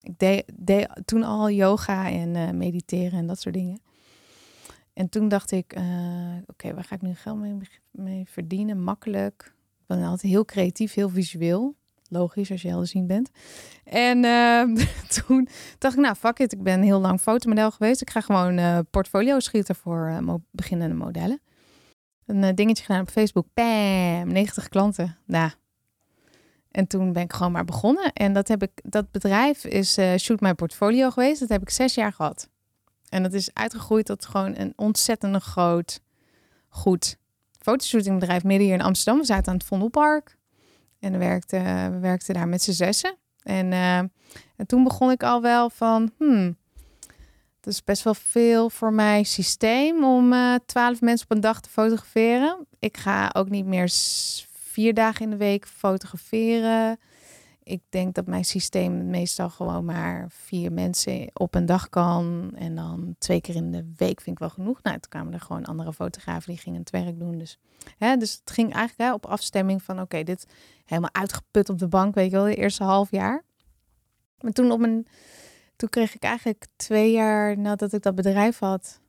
ik deed, toen al yoga en uh, mediteren en dat soort dingen. En toen dacht ik, uh, oké, waar ga ik nu geld mee, verdienen? Makkelijk ben altijd heel creatief, heel visueel. Logisch als je helderziend bent. En uh, [laughs] toen dacht ik, nou fuck it, ik ben heel lang fotomodel geweest. Ik ga gewoon uh, portfolio schieten voor beginnende modellen. Een dingetje gedaan op Facebook. Bam, 90 klanten. Nou. En toen ben ik gewoon maar begonnen. En dat, heb ik, dat bedrijf is Shoot My Portfolio geweest. Dat heb ik zes jaar gehad. En dat is uitgegroeid tot gewoon een ontzettend groot, goed fotoshootingbedrijf midden hier in Amsterdam. We zaten aan het Vondelpark. En we werkten, we werkten daar met z'n zessen. En, uh, en toen begon ik al wel van, hmm, dat is best wel veel voor mijn systeem om uh, twaalf mensen op een dag te fotograferen. Ik ga ook niet meer vier dagen in de week fotograferen ik denk dat mijn systeem meestal gewoon maar vier mensen op een dag kan. En dan twee keer in de week vind ik wel genoeg. Nou, toen kwamen er gewoon andere fotografen die gingen het werk doen. Dus, hè, dus het ging eigenlijk hè, op afstemming van oké, dit helemaal uitgeput op de bank, weet je wel, de eerste half jaar. Maar toen op een, toen kreeg ik eigenlijk twee jaar nadat ik dat bedrijf had,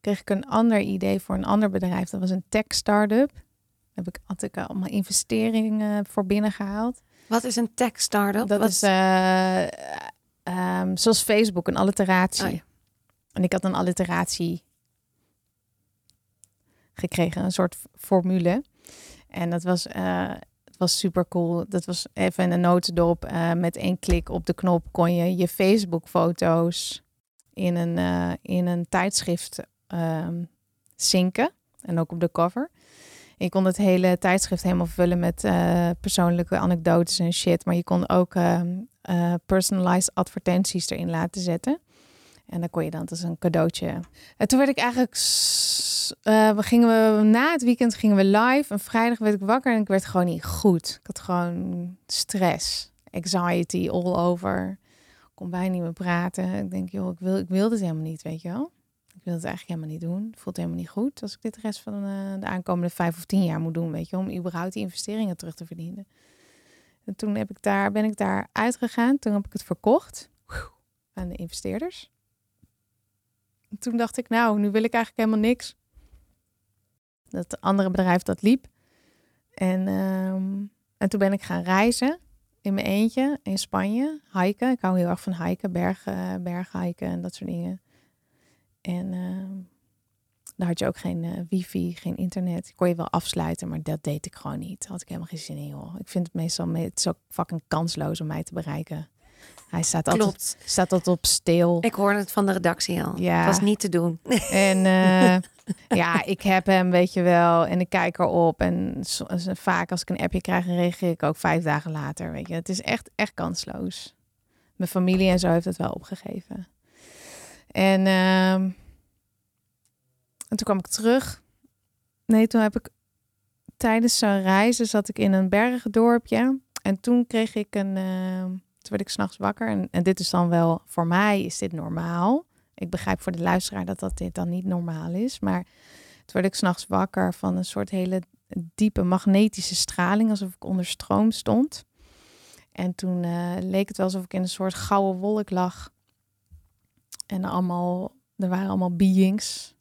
kreeg ik een ander idee voor een ander bedrijf. Dat was een tech startup. Daar heb ik, had ik allemaal investeringen voor binnengehaald. Wat is een tech startup? Dat is uh, um, zoals Facebook, een alliteratie. Oh, ja. En ik had een alliteratie gekregen, een soort formule. En dat was, uh, het was super cool. Dat was even een notendop. Uh, met één klik op de knop kon je je Facebook-foto's in een, in een tijdschrift um, zinken. En ook op de cover. Je kon het hele tijdschrift helemaal vullen met uh, persoonlijke anekdotes en shit. Maar je kon ook uh, personalized advertenties erin laten zetten. En dan kon je dan als een cadeautje. En toen werd ik eigenlijk. we gingen we, na het weekend gingen we live. En vrijdag werd ik wakker en ik werd gewoon niet goed. Ik had gewoon stress, anxiety all over. Ik kon bijna niet meer praten. Ik denk, joh, ik wil, ik wil dit helemaal niet, weet je wel. Ik wil het eigenlijk helemaal niet doen. Voelt helemaal niet goed als ik dit de rest van de, de aankomende vijf of tien jaar moet doen, weet je, om überhaupt die investeringen terug te verdienen. En toen heb ik daar, ben ik daar uitgegaan. Toen heb ik het verkocht aan de investeerders. En toen dacht ik, nou, nu wil ik eigenlijk helemaal niks. Dat andere bedrijf dat liep. En, ehm, en toen ben ik gaan reizen in mijn eentje in Spanje, hiken. Ik hou heel erg van hiken, bergen, bergen hiken en dat soort dingen. En uh, daar had je ook geen uh, wifi, geen internet. Ik kon je wel afsluiten, maar dat deed ik gewoon niet. Had ik helemaal geen zin in, joh. Ik vind het meestal het is ook fucking kansloos om mij te bereiken. Hij staat Klopt. altijd, staat altijd op stil. Ik hoorde het van de redactie al. Ja. Het was niet te doen. [laughs] En uh, ja, ik heb hem, weet je wel. En ik kijk erop. En vaak als ik een appje krijg, reageer ik ook vijf dagen later. Weet je, het is echt, echt kansloos. Mijn familie en zo heeft het wel opgegeven. En, uh, en toen kwam ik terug. Nee, toen heb ik tijdens zo'n reizen zat ik in een bergendorpje. En toen kreeg ik een. Uh, toen werd ik s'nachts wakker. En, en dit is dan wel, voor mij is dit normaal. Ik begrijp voor de luisteraar dat dat dit dan niet normaal is. Maar toen werd ik s'nachts wakker van een soort hele diepe magnetische straling. Alsof ik onder stroom stond. En toen uh, leek het wel alsof ik in een soort gouden wolk lag En allemaal, er waren allemaal beings.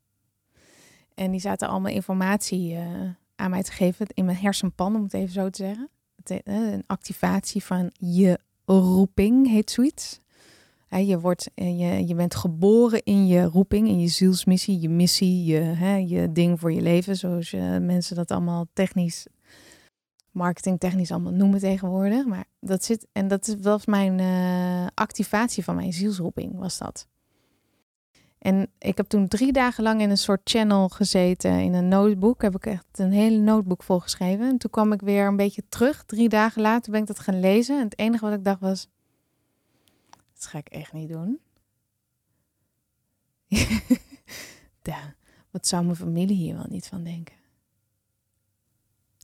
En die zaten allemaal informatie uh, aan mij te geven in mijn hersenpan, om het even zo te zeggen. Een activatie van je roeping heet zoiets. Je, wordt, je, je bent geboren in je roeping, in je zielsmissie, je missie, je, je ding voor je leven, zoals je, mensen dat allemaal technisch, marketingtechnisch allemaal noemen tegenwoordig. Maar dat zit, en dat was mijn uh, activatie van mijn zielsroeping, was dat. En ik heb toen drie dagen lang in een soort channel gezeten, in een notebook. Heb ik echt een hele notebook volgeschreven. En toen kwam ik weer een beetje terug. Drie dagen later ben ik dat gaan lezen. En het enige wat ik dacht was, dat ga ik echt niet doen. [laughs] ja, wat zou mijn familie hier wel niet van denken?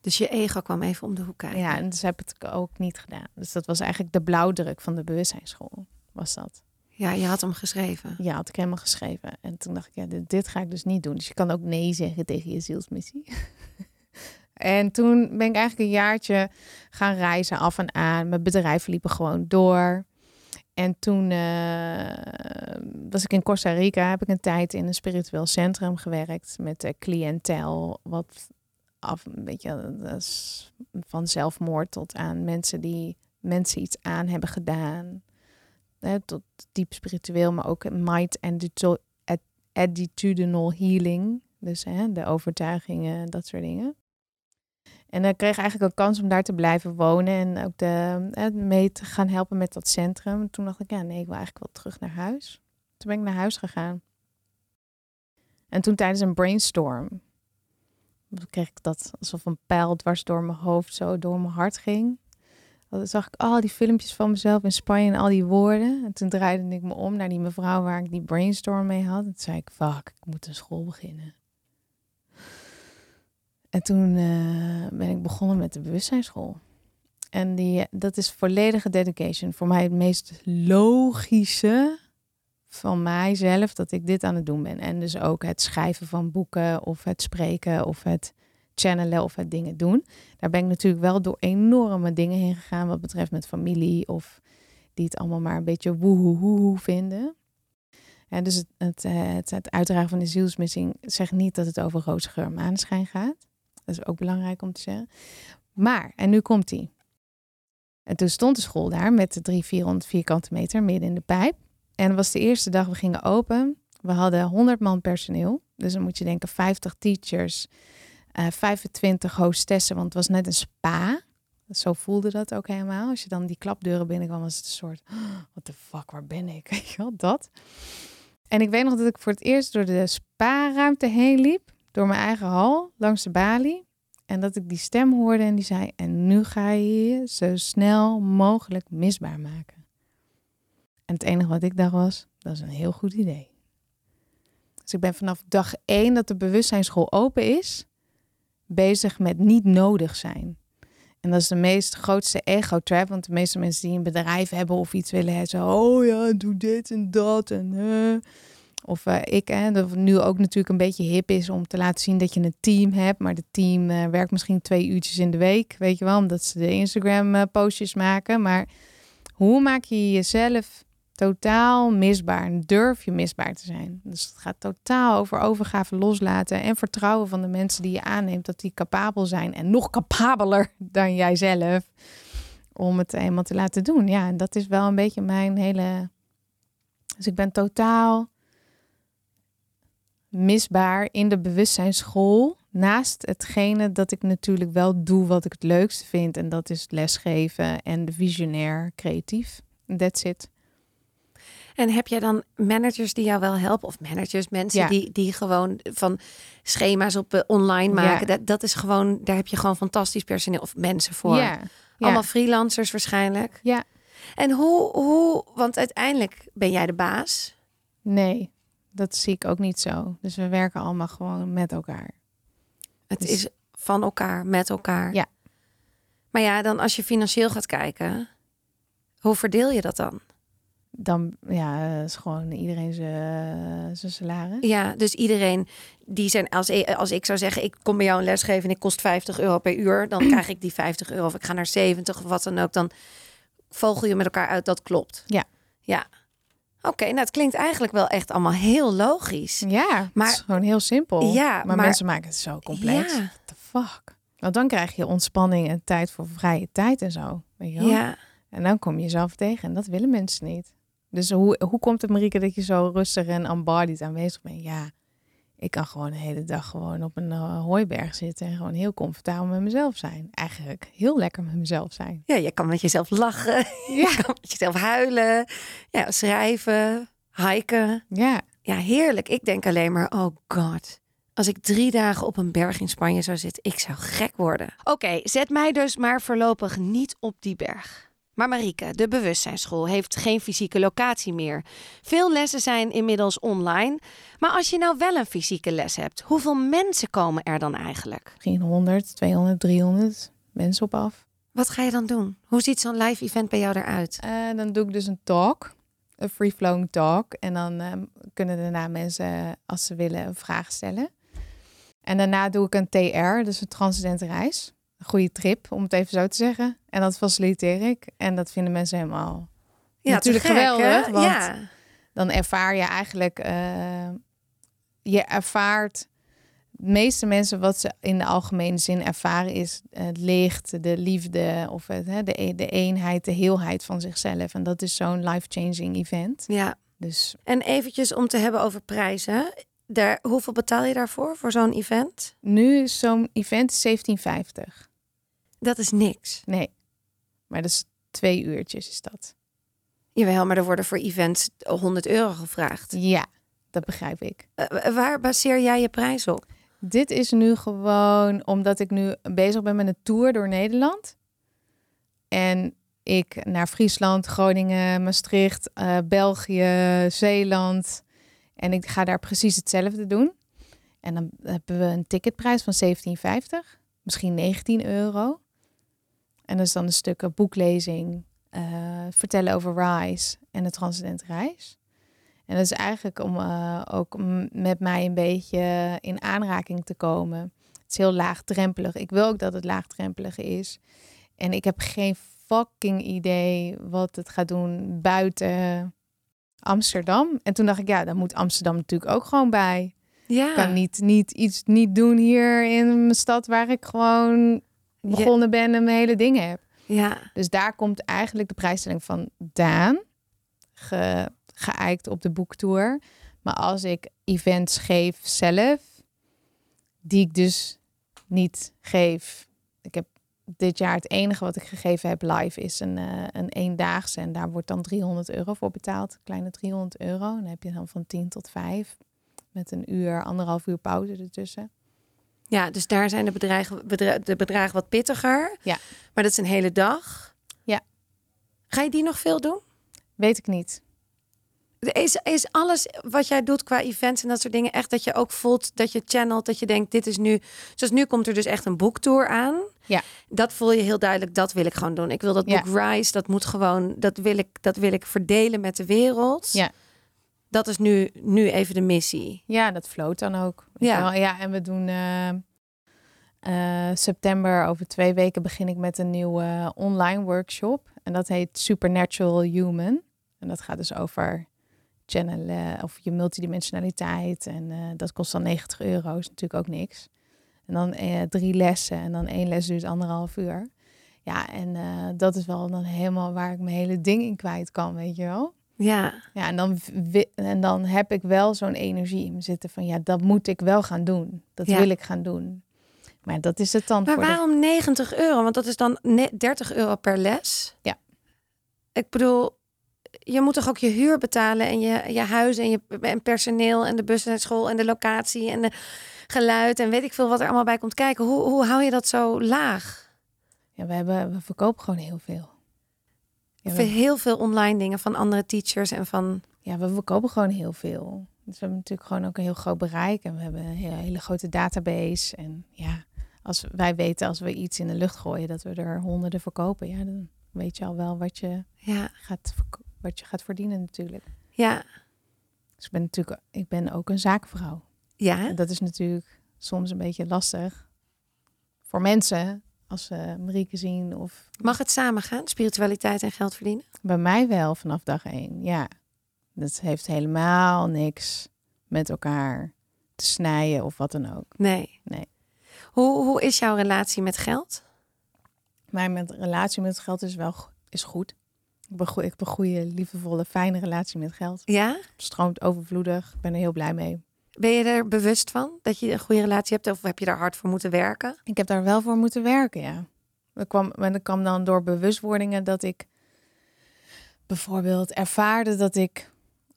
Dus je ego kwam even om de hoek kijken. Ja, en dus heb ik het ook niet gedaan. Dus dat was eigenlijk de blauwdruk van de bewustzijnsschool, was dat. Ja, je had hem geschreven. Ja, had ik helemaal geschreven. En toen dacht ik, ja, dit, dit ga ik dus niet doen. Dus je kan ook nee zeggen tegen je zielsmissie. [laughs] en toen ben ik eigenlijk een jaartje gaan reizen af en aan. Mijn bedrijven liepen gewoon door. En toen uh, was ik in Costa Rica, heb ik een tijd in een spiritueel centrum gewerkt met de cliëntel, wat af een beetje van zelfmoord tot aan mensen die mensen iets aan hebben gedaan. Hè, tot diep spiritueel, maar ook mind and attitudinal healing. Dus hè, de overtuigingen, dat soort dingen. En ik kreeg eigenlijk een kans om daar te blijven wonen en ook de, mee te gaan helpen met dat centrum. toen dacht ik, ja nee, ik wil eigenlijk wel terug naar huis. Toen ben ik naar huis gegaan. En toen tijdens een brainstorm kreeg ik dat alsof een pijl dwars door mijn hoofd zo door mijn hart ging. Dan zag ik al die filmpjes van mezelf in Spanje en al die woorden. En toen draaide ik me om naar die mevrouw waar ik die brainstorm mee had. En toen zei ik, fuck, ik moet een school beginnen. En toen uh, ben ik begonnen met de bewustzijnsschool. En die, dat is volledige dedication. Voor mij het meest logische van mijzelf dat ik dit aan het doen ben. En dus ook het schrijven van boeken of het spreken of het channelen of het dingen doen. Daar ben ik natuurlijk wel door enorme dingen heen gegaan wat betreft met familie of die het allemaal maar een beetje woehoe vinden. En dus het, het, het, het uitdragen van de zielsmissing zegt niet dat het over roze geur maanschijn gaat. Dat is ook belangrijk om te zeggen. Maar, en nu komt hij. En toen stond de school daar met de 300, 400 vierkante meter midden in de pijp. En het was de eerste dag, we gingen open. We hadden 100 man personeel. Dus dan moet je denken 50 teachers, uh, eh, 25 hostessen, want het was net een spa. Zo voelde dat ook helemaal. Als je dan die klapdeuren binnenkwam, was het een soort, wat de fuck, waar ben ik? [laughs] Weet je dat. En ik weet nog dat ik voor het eerst door de spa-ruimte heen liep door mijn eigen hal langs de balie. En dat ik die stem hoorde en die zei: En nu ga je je zo snel mogelijk misbaar maken. En het enige wat ik dacht was: Dat is een heel goed idee. Dus ik ben vanaf dag één dat de bewustzijnsschool open is, bezig met niet nodig zijn. En dat is de meest grootste ego-trap. Want de meeste mensen die een bedrijf hebben of iets willen hebben, zo, oh ja, doe dit en dat. En, uh. Of uh, ik, hè, dat nu ook natuurlijk een beetje hip is om te laten zien dat je een team hebt. Maar het team uh, werkt misschien twee uurtjes in de week, weet je wel, omdat ze de Instagram-postjes uh, maken. Maar hoe maak je jezelf totaal misbaar? Durf je misbaar te zijn? Dus het gaat totaal over overgave loslaten en vertrouwen van de mensen die je aanneemt dat die capabel zijn en nog capabeler [laughs] dan jijzelf om het eenmaal te laten doen. Ja, en dat is wel een beetje mijn hele. Dus ik ben totaal misbaar in de bewustzijnsschool. Naast hetgene dat ik natuurlijk wel doe wat ik het leukste vind. En dat is lesgeven en de visionair creatief. That's it. En heb jij dan managers die jou wel helpen? Of managers, mensen die, die gewoon van schema's op uh, online maken. Dat, dat is gewoon, daar heb je gewoon fantastisch personeel of mensen voor. Ja. Allemaal freelancers waarschijnlijk. Ja. En hoe, hoe, want uiteindelijk ben jij de baas. Nee dat zie ik ook niet zo. Dus we werken allemaal gewoon met elkaar. Het dus is van elkaar, met elkaar. Ja. Maar ja, dan als je financieel gaat kijken, hoe verdeel je dat dan? Dan ja, is gewoon iedereen zijn salaris. Ja, dus iedereen die zijn als, als ik zou zeggen, ik kom bij jou een les geven en ik kost 50 euro per uur, dan [clears throat] krijg ik die 50 euro. Of ik ga naar 70 of wat dan ook, dan vogel je met elkaar uit. Dat klopt. Ja. Ja. Oké, nou het klinkt eigenlijk wel echt allemaal heel logisch. Ja, maar Maar- het is gewoon heel simpel. Ja, maar, maar- mensen maken het zo complex. Ja. What the fuck? Want dan krijg je ontspanning en tijd voor vrije tijd en zo. Weet je wel? Ja, En dan kom je jezelf tegen en dat willen mensen niet. Dus hoe, hoe komt het, Marieke, dat je zo rustig en embodied aanwezig bent? Ja, ik kan gewoon de hele dag gewoon op een eh, hooiberg zitten en gewoon heel comfortabel met mezelf zijn. Eigenlijk heel lekker met mezelf zijn. ja, je kan met jezelf lachen, [laughs] Ja, je kan met jezelf huilen, ja, schrijven, hiken. ja. Ja, heerlijk. Ik denk alleen maar, oh god. Als ik drie dagen op een berg in Spanje zou zitten, ik zou gek worden. Oké, zet mij dus maar voorlopig niet op die berg. Maar Marieke, de bewustzijnsschool heeft geen fysieke locatie meer. Veel lessen zijn inmiddels online. Maar als je nou wel een fysieke les hebt, hoeveel mensen komen er dan eigenlijk? Misschien 100, 200, 300 mensen op af. Wat ga je dan doen? Hoe ziet zo'n live event bij jou eruit? En dan doe ik dus een talk, een free-flowing talk. En dan ehm, kunnen daarna mensen, als ze willen, een vraag stellen. En daarna doe ik een TR, dus een transcendente reis. Goede trip, om het even zo te zeggen. En dat faciliteer ik. En dat vinden mensen helemaal... Natuurlijk te gek, geweldig, hè? want- Ja. Dan ervaar je eigenlijk... eh, je ervaart... De meeste mensen wat ze in de algemene zin ervaren is het licht, de liefde of het, hè, de, de eenheid, de heelheid van zichzelf. En dat is zo'n life-changing event. ja. Dus En eventjes om te hebben over prijzen. Daar, hoeveel betaal je daarvoor, voor zo'n event? nu is zo'n event 1750. Dat is niks. Nee, maar dat is twee uurtjes is dat. Jawel, maar er worden voor events 100 euro gevraagd. Ja, dat begrijp ik. Eh, waar baseer jij je prijs op? Dit is nu gewoon omdat ik nu bezig ben met een tour door Nederland. En ik naar Friesland, Groningen, Maastricht, eh, België, Zeeland. En ik ga daar precies hetzelfde doen. En dan hebben we een ticketprijs van 17,50. Misschien 19 euro. En dat is dan een stuk boeklezing, eh, vertellen over Rise en de Transcendent Reis. En dat is eigenlijk om eh, ook met mij een beetje in aanraking te komen. Het is heel laagdrempelig. Ik wil ook dat het laagdrempelig is. En ik heb geen fucking idee wat het gaat doen buiten Amsterdam. En toen dacht ik, ja, dan moet Amsterdam natuurlijk ook gewoon bij. Ja. Ik kan niet, niet iets niet doen hier in mijn stad waar ik gewoon begonnen ben en mijn hele dingen heb. Ja. Dus daar komt eigenlijk de prijsstelling van Daan, ge, geëikt op de boektour. Maar als ik events geef zelf, die ik dus niet geef. Ik heb dit jaar het enige wat ik gegeven heb live is een, eh, een eendaagse. En daar wordt dan 300 euro voor betaald. Kleine 300 euro. En dan heb je dan van 10 tot 5. Met een uur, anderhalf uur pauze ertussen. Ja, dus daar zijn de bedragen, bedra- de bedragen wat pittiger. Ja. Maar dat is een hele dag. Ja. Ga je die nog veel doen? Weet ik niet. Is, is alles wat jij doet qua events en dat soort dingen echt dat je ook voelt dat je channelt, dat je denkt dit is nu, zoals nu komt er dus echt een boektour aan. Ja. Dat voel je heel duidelijk, dat wil ik gewoon doen. Ik wil dat Ja. boek Rise, dat moet gewoon, dat wil ik, dat wil ik verdelen met de wereld. Ja. Dat is nu, nu even de missie. Ja, dat floot dan ook. Ja. ja en we doen eh, eh, september, over twee weken begin ik met een nieuwe eh, online workshop. En dat heet Supernatural Human. En dat gaat dus over channelen of je multidimensionaliteit. En dat kost dan 90 euro, is natuurlijk ook niks. En dan eh, drie lessen en dan één les duurt anderhalf uur. Ja, en dat is wel dan helemaal waar ik mijn hele ding in kwijt kan, weet je wel. Ja, Ja, en dan, en dan heb ik wel zo'n energie in me zitten van ja, dat moet ik wel gaan doen. Dat Ja. wil ik gaan doen. Maar dat is het dan maar de- waarom 90 euro? Want dat is dan ne- 30 euro per les. Ja. Ik bedoel, je moet toch ook je huur betalen en je, je huis en je en personeel en de bus en school en de locatie en de geluid en weet ik veel wat er allemaal bij komt kijken. Hoe, hoe hou je dat zo laag? Ja, we, hebben, we verkopen gewoon heel veel. Ja Voor we, heel veel online dingen van andere teachers en van. ja, we verkopen gewoon heel veel. Dus we hebben natuurlijk gewoon ook een heel groot bereik. En we hebben een hele, hele grote database. En ja, als wij weten als we iets in de lucht gooien, dat we er honderden verkopen. Ja, dan weet je al wel wat je Ja, gaat, wat je gaat verdienen natuurlijk. ja, Dus ik ben natuurlijk ik ben ook een zakenvrouw. ja. En dat is natuurlijk soms een beetje lastig voor mensen als ze Marieke zien. Of Mag het samen gaan, spiritualiteit en geld verdienen? bij mij wel vanaf dag één. Ja, Dat heeft helemaal niks met elkaar te snijden of wat dan ook. Nee. Nee. Hoe, hoe is jouw relatie met geld? Mijn relatie met geld is wel is goed. Ik heb, een goede, liefdevolle, fijne relatie met geld. Ja? Stroomt overvloedig. Ik ben er heel blij mee. Ben je er bewust van dat je een goede relatie hebt? Of heb je daar hard voor moeten werken? Ik heb daar wel voor moeten werken, ja. Dat kwam, maar dat kwam dan door bewustwordingen dat ik bijvoorbeeld ervaarde dat ik...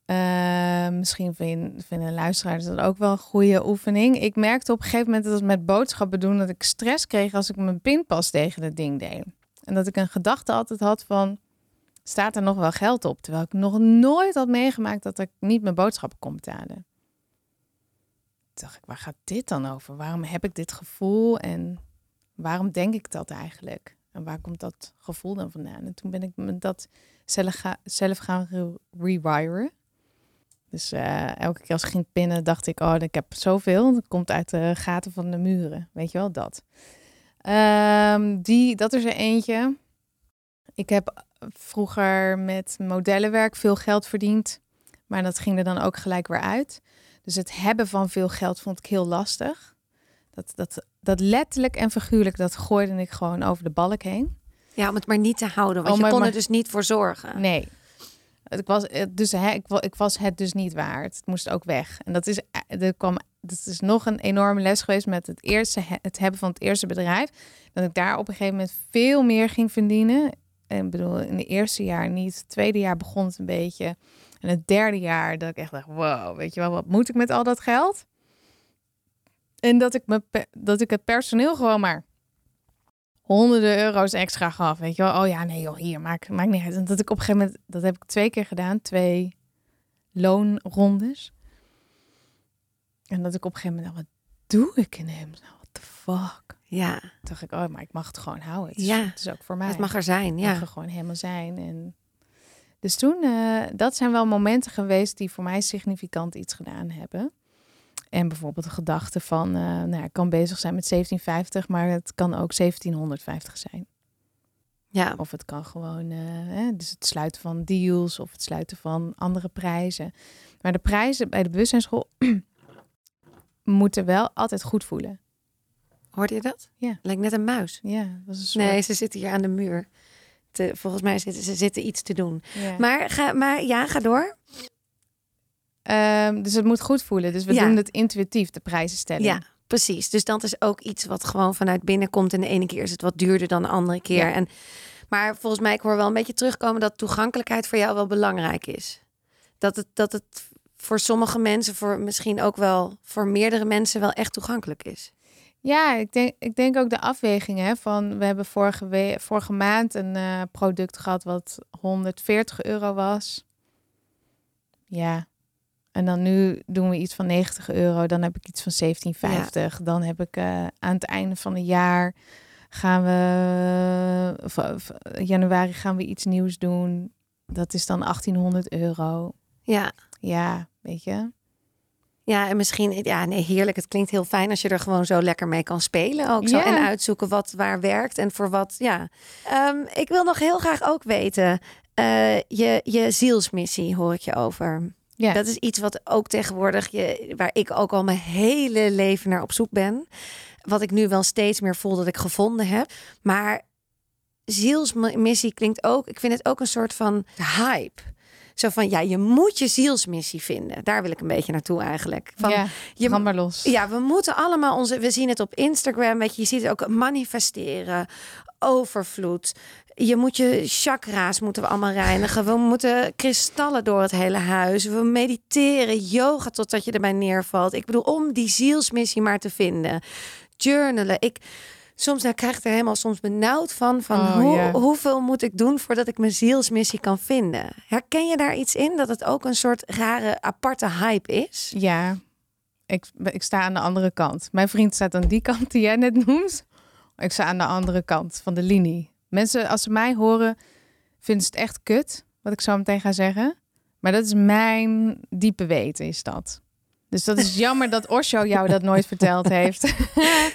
eh, misschien vinden, vinden luisteraars dat ook wel een goede oefening. Ik merkte op een gegeven moment dat het met boodschappen doen... dat ik stress kreeg als ik mijn pinpas tegen het ding deed. En dat ik een gedachte altijd had van... staat er nog wel geld op? Terwijl ik nog nooit had meegemaakt dat ik niet mijn boodschappen kon betalen. Dacht ik, waar gaat dit dan over? Waarom heb ik dit gevoel en waarom denk ik dat eigenlijk? En waar komt dat gevoel dan vandaan? En toen ben ik me dat zelf, ga, zelf gaan re- rewiren. Dus eh, elke keer als ik ging pinnen, dacht ik, oh, ik heb zoveel. Dat komt uit de gaten van de muren. Weet je wel, dat. Ehm, die, dat is er eentje. Ik heb vroeger met modellenwerk veel geld verdiend. Maar dat ging er dan ook gelijk weer uit. Dus het hebben van veel geld vond ik heel lastig. Dat, dat, dat letterlijk en figuurlijk, dat gooide ik gewoon over de balk heen. Ja, om het maar niet te houden. Want Oh, je kon maar- er dus niet voor zorgen. Nee. Ik was, dus, hè, ik, ik was het dus niet waard. Het moest ook weg. En dat is, eh, er kwam, dat is nog een enorme les geweest met het, eerste, he- het hebben van het eerste bedrijf. Dat ik daar op een gegeven moment veel meer ging verdienen. En bedoel, in het eerste jaar niet. Het tweede jaar begon het een beetje. En het derde jaar dat ik echt dacht, wow, weet je wel, wat moet ik met al dat geld? En dat ik, me, dat ik het personeel gewoon maar honderden euro's extra gaf. Weet je wel, oh ja, nee joh, hier, maakt maakt niet uit. En dat ik op een gegeven moment, dat heb ik twee keer gedaan, twee loonrondes. En dat ik op een gegeven moment dacht, wat doe ik in hem? What the fuck? Ja, Toen dacht ik, oh, maar ik mag het gewoon houden. Het is, Ja, het is ook voor mij. het mag er zijn. Het mag Ja. er gewoon helemaal zijn. En dus toen, eh, dat zijn wel momenten geweest die voor mij significant iets gedaan hebben. En bijvoorbeeld de gedachte van, eh, nou, ja, ik kan bezig zijn met 1750, maar het kan ook 1750 zijn. ja. Of het kan gewoon, eh, hè, dus het sluiten van deals of het sluiten van andere prijzen. Maar de prijzen bij de bewustzijnsschool [clears throat] moeten wel altijd goed voelen. Hoorde je dat? Ja. Lijkt net een muis. Ja, dat was een soort, Nee, ze zitten hier aan de muur. Te, volgens mij zitten ze zitten iets te doen. ja. Maar, ga, maar ja, ga door. Ehm, dus het moet goed voelen. Dus we Ja. doen het intuïtief, de prijzen stellen. Ja, precies. Dus dat is ook iets wat gewoon vanuit binnen komt. En de ene keer is het wat duurder dan de andere keer. Ja. En, maar volgens mij, ik hoor wel een beetje terugkomen dat toegankelijkheid voor jou wel belangrijk is. Dat het, dat het voor sommige mensen, voor misschien ook wel voor meerdere mensen, wel echt toegankelijk is. Ja, ik denk, ik denk ook de afweging hè, van we hebben vorige, we vorige maand een eh, product gehad wat 140 euro was. Ja. En dan nu doen we iets van 90 euro. Dan heb ik iets van 1750. Dan heb ik eh, aan het einde van het jaar gaan we of, of, januari gaan we iets nieuws doen. Dat is dan 1800 euro. Ja. Ja, weet je. Ja, en misschien, ja, nee, heerlijk. Het klinkt heel fijn als je er gewoon zo lekker mee kan spelen ook. Zo. En uitzoeken wat waar werkt en voor wat, ja. Ehm, ik wil nog heel graag ook weten, eh, je, je zielsmissie hoor ik je over. Ja. Dat is iets wat ook tegenwoordig, je, waar ik ook al mijn hele leven naar op zoek ben. Wat ik nu wel steeds meer voel dat ik gevonden heb. Maar zielsmissie klinkt ook, ik vind het ook een soort van hype. Zo van, ja, je moet je zielsmissie vinden. Daar wil ik een beetje naartoe eigenlijk. Van, ja, je, maar los. ja, we moeten allemaal onze. We zien het op Instagram. Weet je, je ziet het ook manifesteren, overvloed. Je moet je chakra's moeten we allemaal reinigen. We moeten kristallen door het hele huis. We mediteren, yoga totdat je erbij neervalt. Ik bedoel, om die zielsmissie maar te vinden. Journalen. Ik soms dan krijg ik er helemaal soms benauwd van. Van Oh, hoe, hoeveel moet ik doen voordat ik mijn zielsmissie kan vinden? Herken je daar iets in? Dat het ook een soort rare aparte hype is? Ja, ik, ik sta aan de andere kant. Mijn vriend staat aan die kant die jij net noemt. Ik sta aan de andere kant van de linie. Mensen, als ze mij horen, vinden ze het echt kut, wat ik zo meteen ga zeggen. Maar dat is mijn diepe weten, is dat. Dus dat is jammer dat Osho jou dat nooit verteld heeft. [laughs]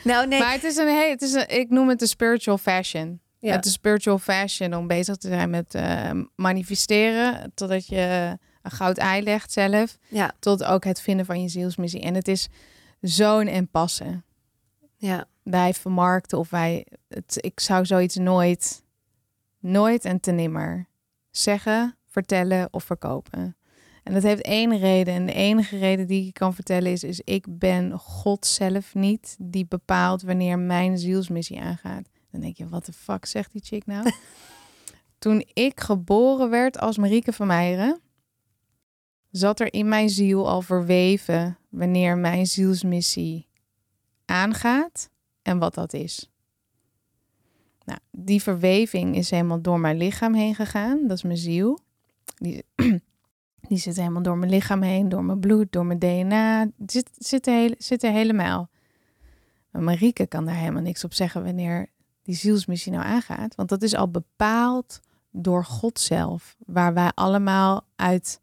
Nou, nee. Maar het is een, hey, het is een, ik noem het de spiritual fashion. Ja. Het is spiritual fashion om bezig te zijn met eh, manifesteren. Totdat je een goud ei legt zelf, Ja, tot ook het vinden van je zielsmissie. En het is zo'n en passen. ja, Wij vermarkten of wij, het, ik zou zoiets nooit, nooit en te nimmer zeggen, vertellen of verkopen. En dat heeft één reden. En de enige reden die ik kan vertellen is, is ik ben God zelf niet die bepaalt wanneer mijn zielsmissie aangaat. Dan denk je, wat de fuck zegt die chick nou? [laughs] Toen ik geboren werd als Marieke van Meijeren, zat er in mijn ziel al verweven wanneer mijn zielsmissie aangaat en wat dat is. Nou, die verweving is helemaal door mijn lichaam heen gegaan. Dat is mijn ziel. Die, die zit helemaal door mijn lichaam heen, door mijn bloed, door mijn DNA. Zit, zit, zit er helemaal. Maar Marieke kan daar helemaal niks op zeggen wanneer die zielsmissie nou aangaat. Want dat is al bepaald door God zelf, waar wij allemaal uit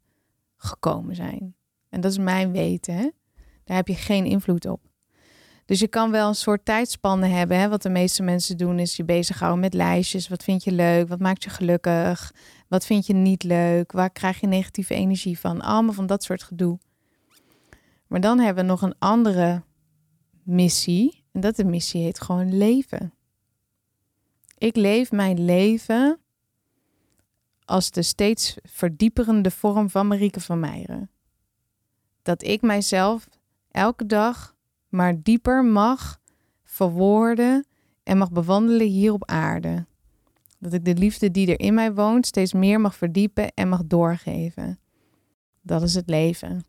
gekomen zijn. En dat is mijn weten. Daar heb je geen invloed op. Dus je kan wel een soort tijdspanne hebben. Hè? Wat de meeste mensen doen is je bezighouden met lijstjes. Wat vind je leuk? Wat maakt je gelukkig? Wat vind je niet leuk? Waar krijg je negatieve energie van? Allemaal van dat soort gedoe. Maar dan hebben we nog een andere missie. En dat de missie heet gewoon leven. Ik leef mijn leven als de steeds verdieperende vorm van Marieke van Meijeren. Dat ik mijzelf elke dag maar dieper mag verwoorden en mag bewandelen hier op aarde. Dat ik de liefde die er in mij woont steeds meer mag verdiepen en mag doorgeven. Dat is het leven.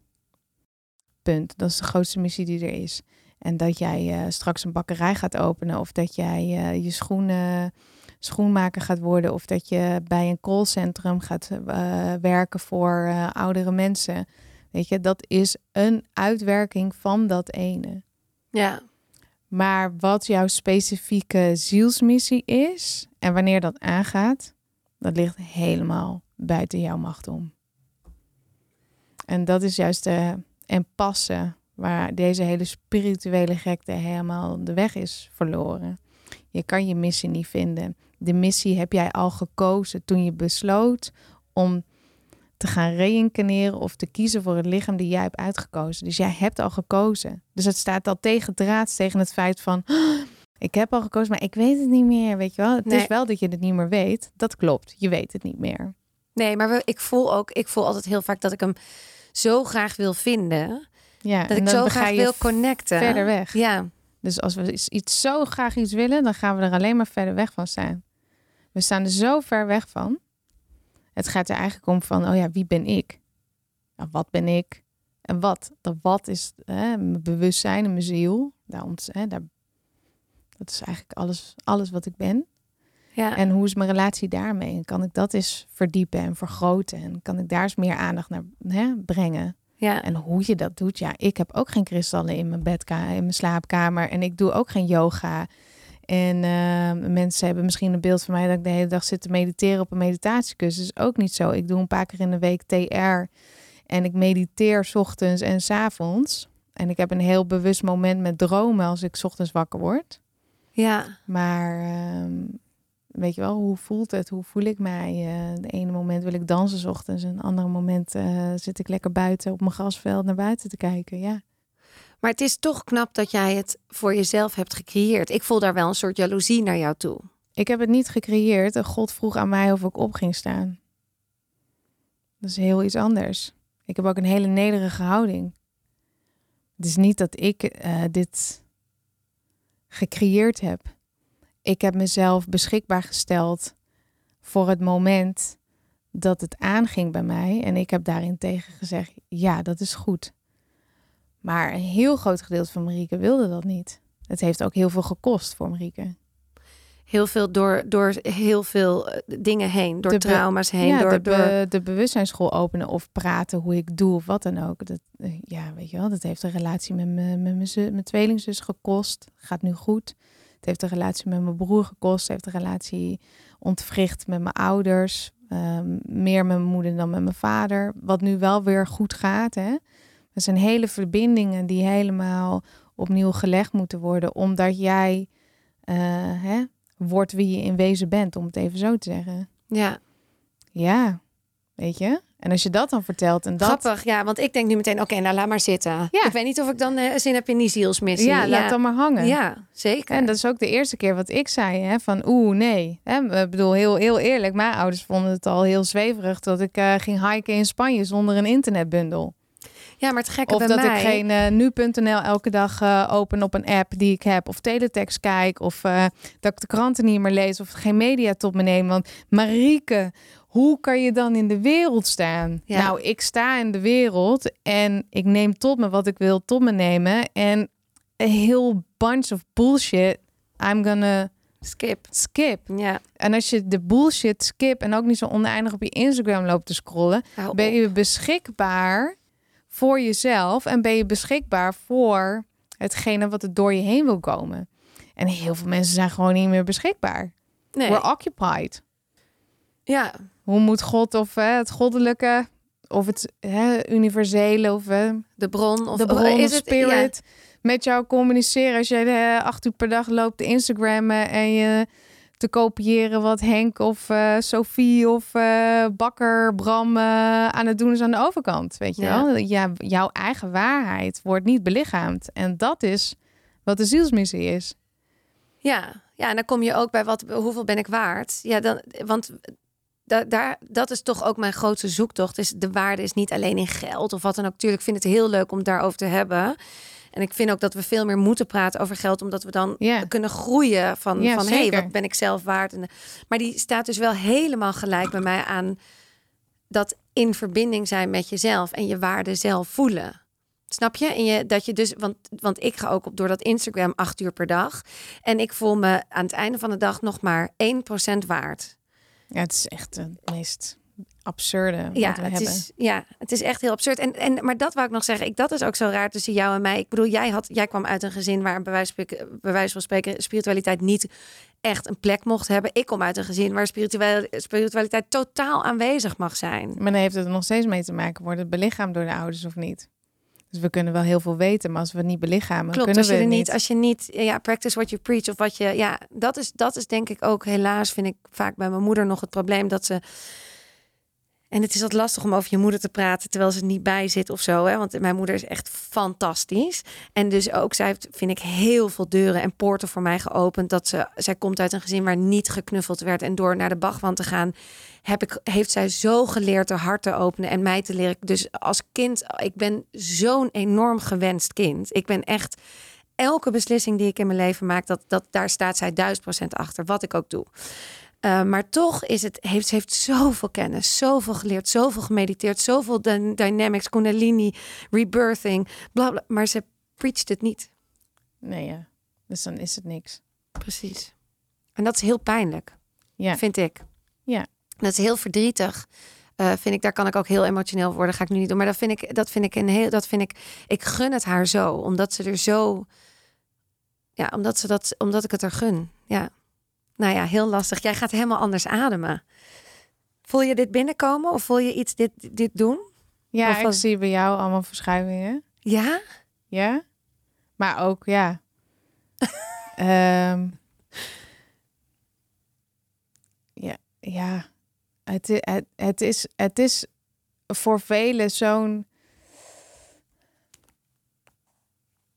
Punt. Dat is de grootste missie die er is. En dat jij eh, straks een bakkerij gaat openen of dat jij eh, je schoenen schoenmaker gaat worden of dat je bij een callcentrum gaat eh, werken voor oudere mensen. Weet je, dat is een uitwerking van dat ene. ja, Maar wat jouw specifieke zielsmissie is en wanneer dat aangaat, dat ligt helemaal buiten jouw macht om. En dat is juist de en passen waar deze hele spirituele gekte helemaal de weg is verloren. Je kan je missie niet vinden. De missie heb jij al gekozen toen je besloot om te gaan reïncarneren of te kiezen voor het lichaam die jij hebt uitgekozen. Dus jij hebt al gekozen. Dus het staat al tegen draads tegen het feit van "Oh, ik heb al gekozen, maar ik weet het niet meer, weet je wel? Het Nee. is wel dat je het niet meer weet. Dat klopt. Je weet het niet meer. Nee, maar we, ik voel ook, ik voel altijd heel vaak dat ik hem zo graag wil vinden. Ja, Dat ik zo graag wil connecten. verder weg. Ja, Dus als we iets, zo graag iets willen, dan gaan we er alleen maar verder weg van staan. We staan er zo ver weg van. Het gaat er eigenlijk om van, oh ja, wie ben ik? Nou, wat ben ik? En wat? Dat wat is hè, mijn bewustzijn en mijn ziel. Daar, hè, daar, dat is eigenlijk alles, alles wat ik ben. ja. En hoe is mijn relatie daarmee? En kan ik dat eens verdiepen en vergroten? En kan ik daar eens meer aandacht naar hè, brengen? ja. En hoe je dat doet, ja, ik heb ook geen kristallen in mijn bedkamer, in mijn slaapkamer. En ik doe ook geen yoga. En eh, mensen hebben misschien een beeld van mij dat ik de hele dag zit te mediteren op een meditatiekussen. Dat is ook niet zo. Ik doe een paar keer in de week TR. En ik mediteer 's ochtends en 's avonds. En ik heb een heel bewust moment met dromen als ik 's ochtends wakker word. ja. Maar ehm, weet je wel, hoe voelt het? Hoe voel ik mij? Eh, de ene moment wil ik dansen 's ochtends. En het andere moment eh, zit ik lekker buiten op mijn grasveld naar buiten te kijken. Ja. Maar het is toch knap dat jij het voor jezelf hebt gecreëerd. Ik voel daar wel een soort jaloezie naar jou toe. Ik heb het niet gecreëerd God vroeg aan mij of ik op ging staan. Dat is heel iets anders. Ik heb ook een hele nederige houding. Het is niet dat ik eh, dit gecreëerd heb. Ik heb mezelf beschikbaar gesteld voor het moment dat het aanging bij mij. En ik heb daarin tegen gezegd, ja, dat is goed. Maar een heel groot gedeelte van Marieke wilde dat niet. Het heeft ook heel veel gekost voor Marieke. Heel veel door, door heel veel eh, dingen heen. Door De trauma's heen. ja, door, de, door... be- de bewustzijnsschool openen of praten hoe ik doe of wat dan ook. Dat, eh, ja, weet je wel, dat heeft een relatie met mijn tweelingzus gekost. Gaat nu goed. Het heeft een relatie met mijn broer gekost. Het heeft een relatie ontwricht met mijn ouders. Ehm, meer met mijn moeder dan met mijn vader. Wat nu wel weer goed gaat. Hè? Dat zijn hele verbindingen die helemaal opnieuw gelegd moeten worden. Omdat jij eh, hè, wordt wie je in wezen bent, om het even zo te zeggen. Ja, Ja, weet je. En als je dat dan vertelt en dat... Grappig, ja, want ik denk nu meteen, oké, nou laat maar zitten. Ja. Ik weet niet of ik dan eh, zin heb in die zielsmissie. Ja, laat dan maar hangen. Ja, zeker. En dat is ook de eerste keer wat ik zei, hè, van oeh, nee. Hè, ik bedoel, heel, heel eerlijk, mijn ouders vonden het al heel zweverig dat ik eh, ging hiken in Spanje zonder een internetbundel. Ja, maar het gekke Of bij dat mij... ik geen eh, nu.nl elke dag eh, open op een app die ik heb. Of teletext kijk. Of eh, dat ik de kranten niet meer lees. Of geen media tot me neem. Want Marieke, hoe kan je dan in de wereld staan? Ja. Nou, ik sta in de wereld. En ik neem tot me wat ik wil tot me nemen. En een heel bunch of bullshit. I'm gonna Skip. skip. Ja, En als je de bullshit skip en ook niet zo oneindig op je Instagram loopt te scrollen, ben je beschikbaar voor jezelf en ben je beschikbaar voor hetgene wat er door je heen wil komen. En heel veel mensen zijn gewoon niet meer beschikbaar. Nee. We're occupied. Ja, Hoe moet God of hè, het goddelijke of het hè, universele of hè, de bron of de bron is het- spirit met jou communiceren als jij de acht uur per dag loopt te Instagrammen en je te kopiëren wat Henk of eh, Sophie of eh, Bakker Bram eh, aan het doen is aan de overkant, weet je Ja. wel? Ja, jouw eigen waarheid wordt niet belichaamd en dat is wat de zielsmissie is. Ja, ja, en dan kom je ook bij wat, hoeveel ben ik waard? Ja, dan, want da, daar, dat is toch ook mijn grootste zoektocht. Is de waarde is niet alleen in geld of wat dan ook. Tuurlijk vind ik het heel leuk om het daarover te hebben. En ik vind ook dat we veel meer moeten praten over geld, omdat we dan kunnen groeien van, Ja, van hé, hey, wat ben ik zelf waard? En, maar die staat dus wel helemaal gelijk bij mij aan dat in verbinding zijn met jezelf en je waarde zelf voelen. Snap je? En je dat je dus, want, want ik ga ook op door dat Instagram acht uur per dag. En ik voel me aan het einde van de dag nog maar 1% waard. Ja, het is echt het meest absurde Ja wat we het, hebben. is, ja, het is echt heel absurd. En, en, maar dat wou ik nog zeggen. Ik, dat is ook zo raar tussen jou en mij. Ik bedoel, jij, had, jij kwam uit een gezin waar bij wijze, van spreken, bij wijze van spreken spiritualiteit niet echt een plek mocht hebben. Ik kom uit een gezin waar spiritualiteit totaal aanwezig mag zijn. Maar dan heeft het er nog steeds mee te maken. Wordt het belichaamd door de ouders of niet? Dus we kunnen wel heel veel weten, maar als we het niet belichamen, Klopt, kunnen als we je er het niet, als je niet, ja, practice what you preach of wat je, ja, dat is, dat is denk ik ook helaas, vind ik vaak bij mijn moeder nog het probleem dat ze, en het is wat lastig om over je moeder te praten terwijl ze niet bij zit of zo, hè, want mijn moeder is echt fantastisch en dus ook zij heeft, vind ik, heel veel deuren en poorten voor mij geopend. Dat ze, zij komt uit een gezin waar niet geknuffeld werd en door naar de Bachwand te gaan, heb ik, heeft zij zo geleerd haar hart te openen en mij te leren. Dus als kind, ik ben zo'n enorm gewenst kind. Ik ben echt elke beslissing die ik in mijn leven maak, dat, dat, daar staat zij duizend procent achter, wat ik ook doe. Uh, maar toch is het, heeft, ze heeft zoveel kennis, zoveel geleerd, zoveel gemediteerd, zoveel dy- dynamics, kundalini, rebirthing, bla bla. Maar ze preacht het niet. Nee, ja. Dus dan is het niks. Precies. En dat is heel pijnlijk, Ja. vind ik. Ja. Dat is heel verdrietig. Uh, vind ik, daar kan ik ook heel emotioneel worden. Ga ik nu niet doen. Maar dat vind ik, dat vind ik een heel, dat vind ik, ik gun het haar zo, omdat ze er zo, ja, omdat ze dat, omdat ik het er gun. Ja. Nou ja, heel lastig. Jij gaat helemaal anders ademen. Voel je dit binnenkomen of voel je iets dit, dit doen? Ja, Of ik zie bij jou allemaal verschuivingen. Ja? Ja. Maar ook, ja. [laughs] Ehm, ja, ja. Het, het, het, is, het is voor velen zo'n.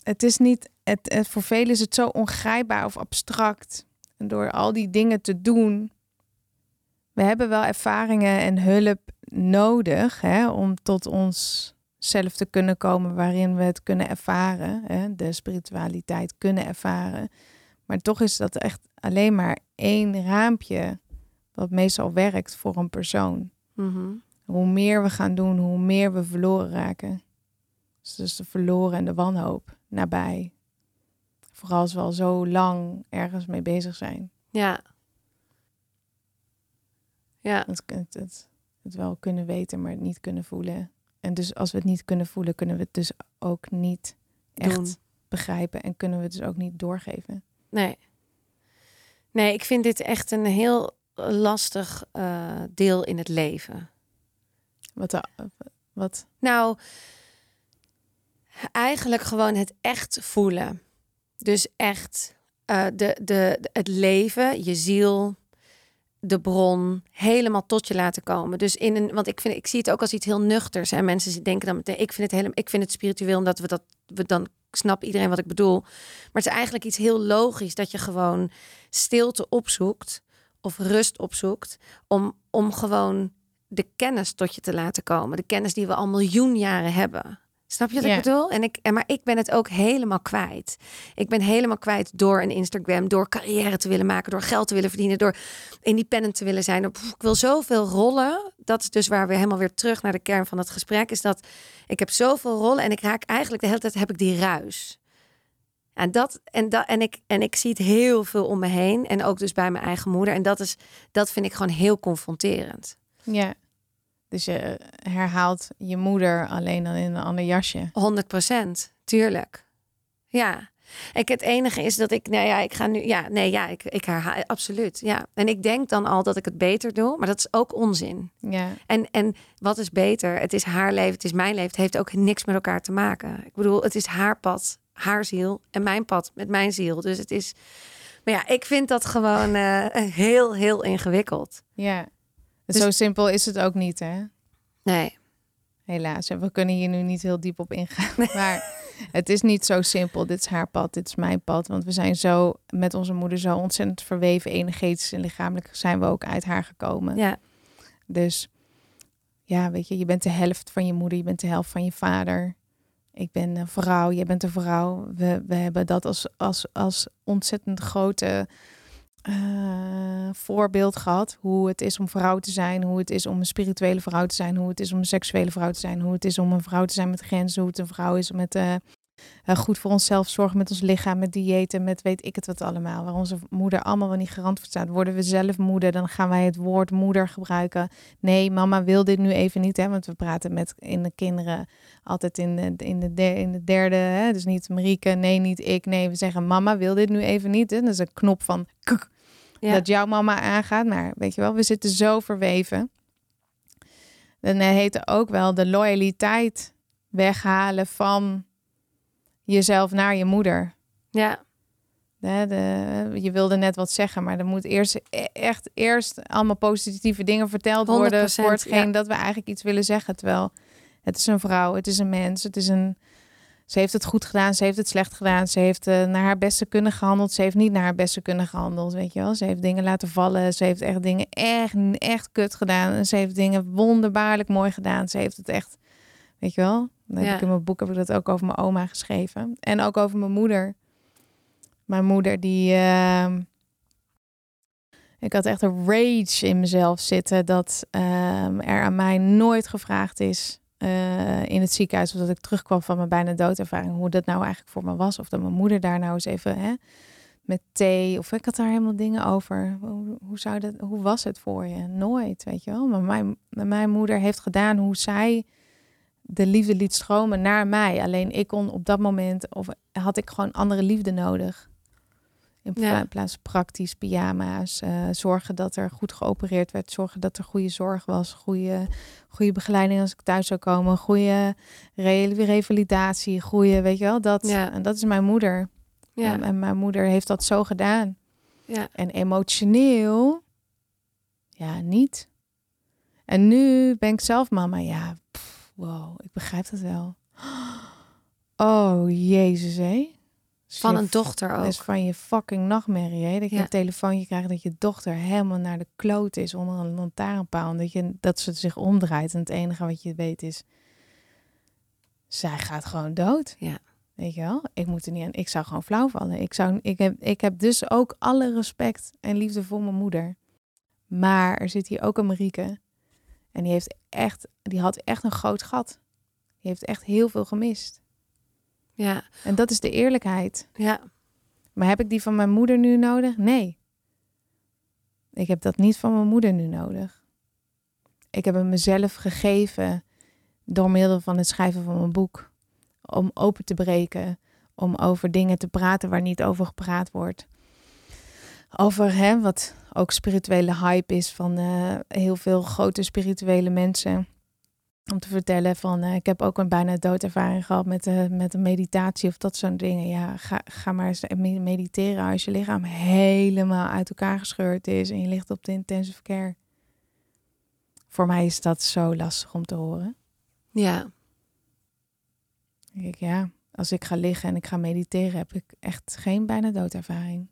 Het is niet. Het, het, voor velen is het zo ongrijpbaar of abstract. En door al die dingen te doen. We hebben wel ervaringen en hulp nodig hè, om tot ons zelf te kunnen komen waarin we het kunnen ervaren, hè, de spiritualiteit kunnen ervaren. Maar toch is dat echt alleen maar één raampje wat meestal werkt voor een persoon. Mhm. Hoe meer we gaan doen, hoe meer we verloren raken. Dus de verloren en de wanhoop nabij. Vooral als we al zo lang ergens mee bezig zijn. Ja. Ja. Het, het, het, het wel kunnen weten, maar het niet kunnen voelen. En dus als we het niet kunnen voelen, kunnen we het dus ook niet echt Doen. begrijpen. En kunnen we het dus ook niet doorgeven. Nee. Nee, ik vind dit echt een heel lastig eh, deel in het leven. Wat, de- wat Nou, eigenlijk gewoon het echt voelen. Dus echt eh, de, de, het leven, je ziel, de bron helemaal tot je laten komen. Dus in een, want ik vind, ik zie het ook als iets heel nuchters. En mensen denken dan meteen, ik vind het helemaal, ik vind het spiritueel, omdat we dat, we dan snap iedereen wat ik bedoel. Maar het is eigenlijk iets heel logisch dat je gewoon stilte opzoekt of rust opzoekt om, om gewoon de kennis tot je te laten komen. De kennis die we al miljoen jaren hebben. Snap je wat ik bedoel? En ik, en maar ik ben het ook helemaal kwijt. Ik ben helemaal kwijt door een Instagram, door carrière te willen maken, door geld te willen verdienen, door independent te willen zijn. Pff, Ik wil zoveel rollen. Dat is dus waar we helemaal weer terug naar de kern van het gesprek. Is dat ik heb zoveel rollen en ik raak eigenlijk de hele tijd heb ik die ruis. En, dat, en, dat, en, ik, en ik zie het heel veel om me heen. En ook dus bij mijn eigen moeder. En dat, is, dat vind ik gewoon heel confronterend. Ja. Dus je herhaalt je moeder alleen dan in een ander jasje. 100 procent, tuurlijk. Ja. Ik, het enige is dat ik, nou ja, ik ga nu, ja, nee, ja, ik, ik herhaal, absoluut, ja. En ik denk dan al dat ik het beter doe, maar dat is ook onzin. Ja. En, en wat is beter? Het is haar leven, het is mijn leven. Het heeft ook niks met elkaar te maken. Ik bedoel, het is haar pad, haar ziel en mijn pad met mijn ziel. Dus het is, maar ja, ik vind dat gewoon eh, heel, heel ingewikkeld. Ja. Dus- Zo simpel is het ook niet, hè? Nee, Helaas. En we kunnen hier nu niet heel diep op ingaan. [laughs] Maar het is niet zo simpel. Dit is haar pad, dit is mijn pad. Want we zijn zo met onze moeder zo ontzettend verweven. Energetisch en lichamelijk zijn we ook uit haar gekomen. ja, Dus ja, weet je, je bent de helft van je moeder, je bent de helft van je vader. Ik ben een vrouw, jij bent een vrouw. We, we hebben dat als, als, als ontzettend grote eh, voorbeeld gehad. Hoe het is om vrouw te zijn, hoe het is om een spirituele vrouw te zijn, hoe het is om een seksuele vrouw te zijn, hoe het is om een vrouw te zijn met grenzen, hoe het een vrouw is met eh, goed voor onszelf zorgen, met ons lichaam, met diëten, met weet ik het wat allemaal. Waar onze moeder allemaal wel niet garant voor staat. Worden we zelf moeder, dan gaan wij het woord moeder gebruiken. Nee, mama wil dit nu even niet, hè, want we praten met in de kinderen altijd in de, in de, der- in de derde. Hè, dus niet Marieke, nee, niet ik. Nee, we zeggen mama wil dit nu even niet. Hè. Dat is een knop van ja. dat jouw mama aangaat. Maar weet je wel, we zitten zo verweven. Dan eh, heet er ook wel de loyaliteit weghalen van jezelf naar je moeder. ja, de, je wilde net wat zeggen, maar er moet eerst e- echt eerst allemaal positieve dingen verteld worden 100%, voor hetgeen ja. dat we eigenlijk iets willen zeggen. Terwijl het is een vrouw, het is een mens, het is een. Ze heeft het goed gedaan, ze heeft het slecht gedaan, ze heeft eh, naar haar beste kunnen gehandeld, ze heeft niet naar haar beste kunnen gehandeld, weet je wel. Ze heeft dingen laten vallen, ze heeft echt dingen echt, echt kut gedaan en ze heeft dingen wonderbaarlijk mooi gedaan. Ze heeft het echt, weet je wel. Dan heb Ja. ik in mijn boek heb ik dat ook over mijn oma geschreven en ook over mijn moeder. Mijn moeder die. ehm, ik had echt een rage in mezelf zitten dat ehm, er aan mij nooit gevraagd is eh, in het ziekenhuis of dat ik terugkwam van mijn bijna doodervaring, hoe dat nou eigenlijk voor me was. Of dat mijn moeder daar nou eens even hè, met thee. Of ik had daar helemaal dingen over. Hoe, hoe, zou dat, hoe was het voor je? Nooit, weet je wel. Maar mijn, mijn moeder heeft gedaan hoe zij de liefde liet stromen naar mij. Alleen ik kon op dat moment, of had ik gewoon andere liefde nodig. In Ja. plaats van praktisch pyjama's. eh, zorgen dat er goed geopereerd werd. Zorgen dat er goede zorg was. Goede, goede begeleiding als ik thuis zou komen. Goede re- revalidatie. Goede, weet je wel. Dat, Ja. En dat is mijn moeder. ja, En, en mijn moeder heeft dat zo gedaan. ja. En emotioneel, ja, niet. En nu ben ik zelf mama. Ja, pff, wow, ik begrijp dat wel. [gasps] Oh, jezus, hé. Van een dochter Dat ook. is van je fucking nachtmerrie, hè? Dat je Ja. een telefoontje krijgt dat je dochter helemaal naar de kloot is onder een lantaarnpaal. En dat, je, dat ze zich omdraait. En het enige wat je weet is, zij gaat gewoon dood. Ja. Weet je wel? Ik moet er niet aan. Ik zou gewoon flauw vallen. Ik, zou, ik, heb, ik heb dus ook alle respect en liefde voor mijn moeder. Maar er zit hier ook een Marieke. En die, heeft echt, die had echt een groot gat. Die heeft echt heel veel gemist. Ja, En dat is de eerlijkheid. ja, Maar heb ik die van mijn moeder nu nodig? Nee. Ik heb dat niet van mijn moeder nu nodig. Ik heb hem mezelf gegeven door middel van het schrijven van mijn boek. Om open te breken. Om over dingen te praten waar niet over gepraat wordt. Over hè, wat ook spirituele hype is van eh, heel veel grote spirituele mensen. Om te vertellen van eh, ik heb ook een bijna doodervaring gehad met, uh, met een meditatie of dat soort dingen. Ja, ga, ga maar eens mediteren als je lichaam helemaal uit elkaar gescheurd is en je ligt op de intensive care. Voor mij is dat zo lastig om te horen. Ja. Ik, ja, als ik ga liggen en ik ga mediteren, heb ik echt geen bijna doodervaring.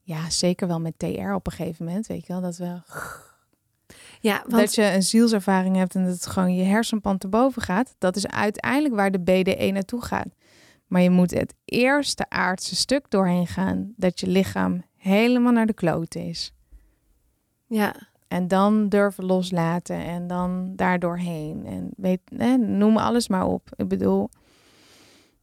Ja, zeker wel met TR op een gegeven moment, weet je wel, dat wel ja, want... Dat je een zielservaring hebt en dat het gewoon je hersenpan te boven gaat. Dat is uiteindelijk waar de BDE naartoe gaat. Maar je moet het eerste aardse stuk doorheen gaan. Dat je lichaam helemaal naar de kloot is. Ja. En dan durven loslaten en dan daar doorheen. En weet, noem alles maar op. Ik bedoel,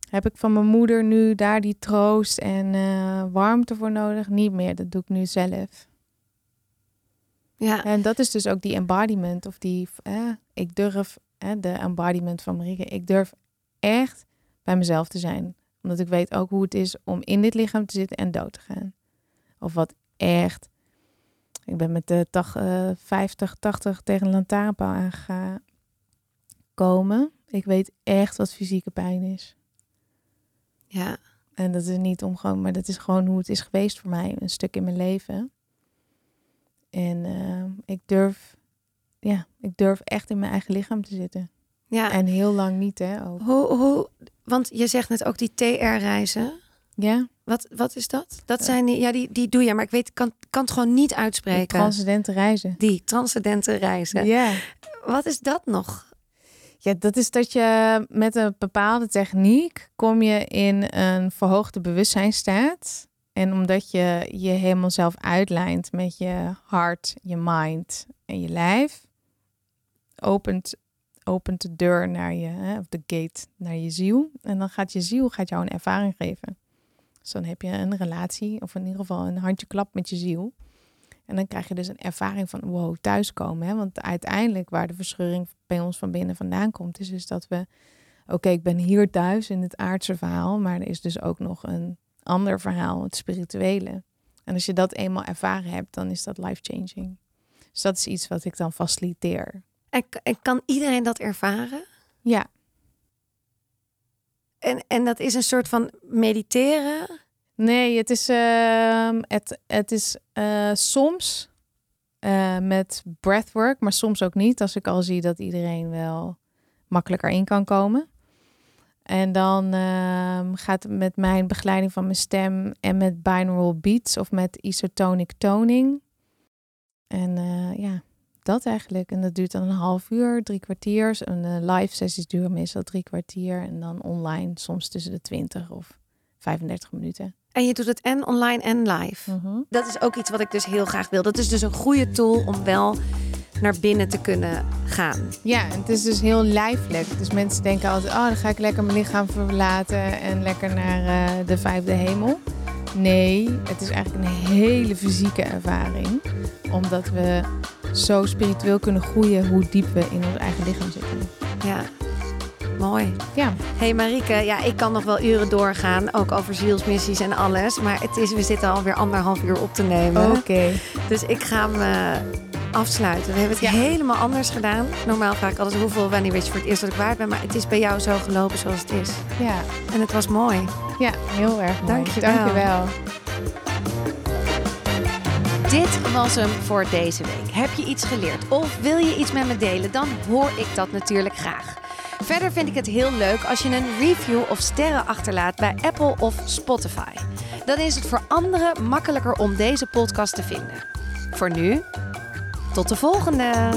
heb ik van mijn moeder nu daar die troost en uh, warmte voor nodig? Niet meer, dat doe ik nu zelf. Ja. En dat is dus ook die embodiment of die, eh, ik durf, eh, de embodiment van Marieke, ik durf echt bij mezelf te zijn. Omdat ik weet ook hoe het is om in dit lichaam te zitten en dood te gaan. Of wat echt, ik ben met de tach, uh, 50, 80 tegen een lantaarnpaal aangekomen. Ik weet echt wat fysieke pijn is. Ja. En dat is niet om gewoon, maar dat is gewoon hoe het is geweest voor mij, een stuk in mijn leven. En uh, ik durf, ja, ik durf echt in mijn eigen lichaam te zitten. Ja. En heel lang niet, hè? Ook. Hoe, hoe, want je zegt net ook die TR-reizen. Ja. Wat, wat is dat? Dat zijn die, ja, die, die doe je, maar ik weet, kan, kan het gewoon niet uitspreken. transcendente reizen. Die transcendente reizen. Ja. Wat is dat nog? Ja, dat is dat je met een bepaalde techniek kom je in een verhoogde bewustzijnstaat. En omdat je je helemaal zelf uitlijnt met je hart, je mind en je lijf, opent, opent de deur naar je, hè, of de gate naar je ziel. En dan gaat je ziel gaat jou een ervaring geven. Dus dan heb je een relatie, of in ieder geval een handjeklap met je ziel. En dan krijg je dus een ervaring van wow, thuiskomen. Hè? Want uiteindelijk waar de verscheuring bij ons van binnen vandaan komt, is dus dat we, oké, ik ben hier thuis in het aardse verhaal, maar er is dus ook nog een ander verhaal, het spirituele. En als je dat eenmaal ervaren hebt, dan is dat life-changing. Dus dat is iets wat ik dan faciliteer. En, en kan iedereen dat ervaren? Ja. En, en dat is een soort van mediteren? Nee, het is, uh, het, het is uh, soms uh, met breathwork, maar soms ook niet. Als ik al zie dat iedereen wel makkelijker in kan komen. En dan uh, gaat het met mijn begeleiding van mijn stem en met binaural beats of met isotonic toning. En uh, ja, dat eigenlijk. En dat duurt dan een half uur, drie kwartier. En uh, live sessies duren meestal drie kwartier. En dan online soms tussen de 20 of 35 minuten. En je doet het en online en live. Mm -hmm. Dat is ook iets wat ik dus heel graag wil. Dat is dus een goede tool om wel naar binnen te kunnen gaan. Ja, het is dus heel lijfelijk. Dus mensen denken altijd, oh, dan ga ik lekker mijn lichaam verlaten en lekker naar uh, de vijfde hemel. Nee, het is eigenlijk een hele fysieke ervaring. Omdat we zo spiritueel kunnen groeien hoe diep we in ons eigen lichaam zitten. Ja, mooi. Ja. Hey Marieke, ja, ik kan nog wel uren doorgaan, ook over zielsmissies en alles. Maar het is, we zitten alweer anderhalf uur op te nemen. Oké. Okay. Dus ik ga me afsluiten. We hebben het ja. helemaal anders gedaan. Normaal vraag ik altijd hoeveel, wanneer weet je voor het eerst dat ik waard ben. Maar het is bij jou zo gelopen zoals het is. Ja. En het was mooi. Ja, heel erg mooi. Dank je wel. Dank je wel. Dit was hem voor deze week. Heb je iets geleerd of wil je iets met me delen? Dan hoor ik dat natuurlijk graag. Verder vind ik het heel leuk als je een review of sterren achterlaat bij Apple of Spotify. Dan is het voor anderen makkelijker om deze podcast te vinden. Voor nu, tot de volgende!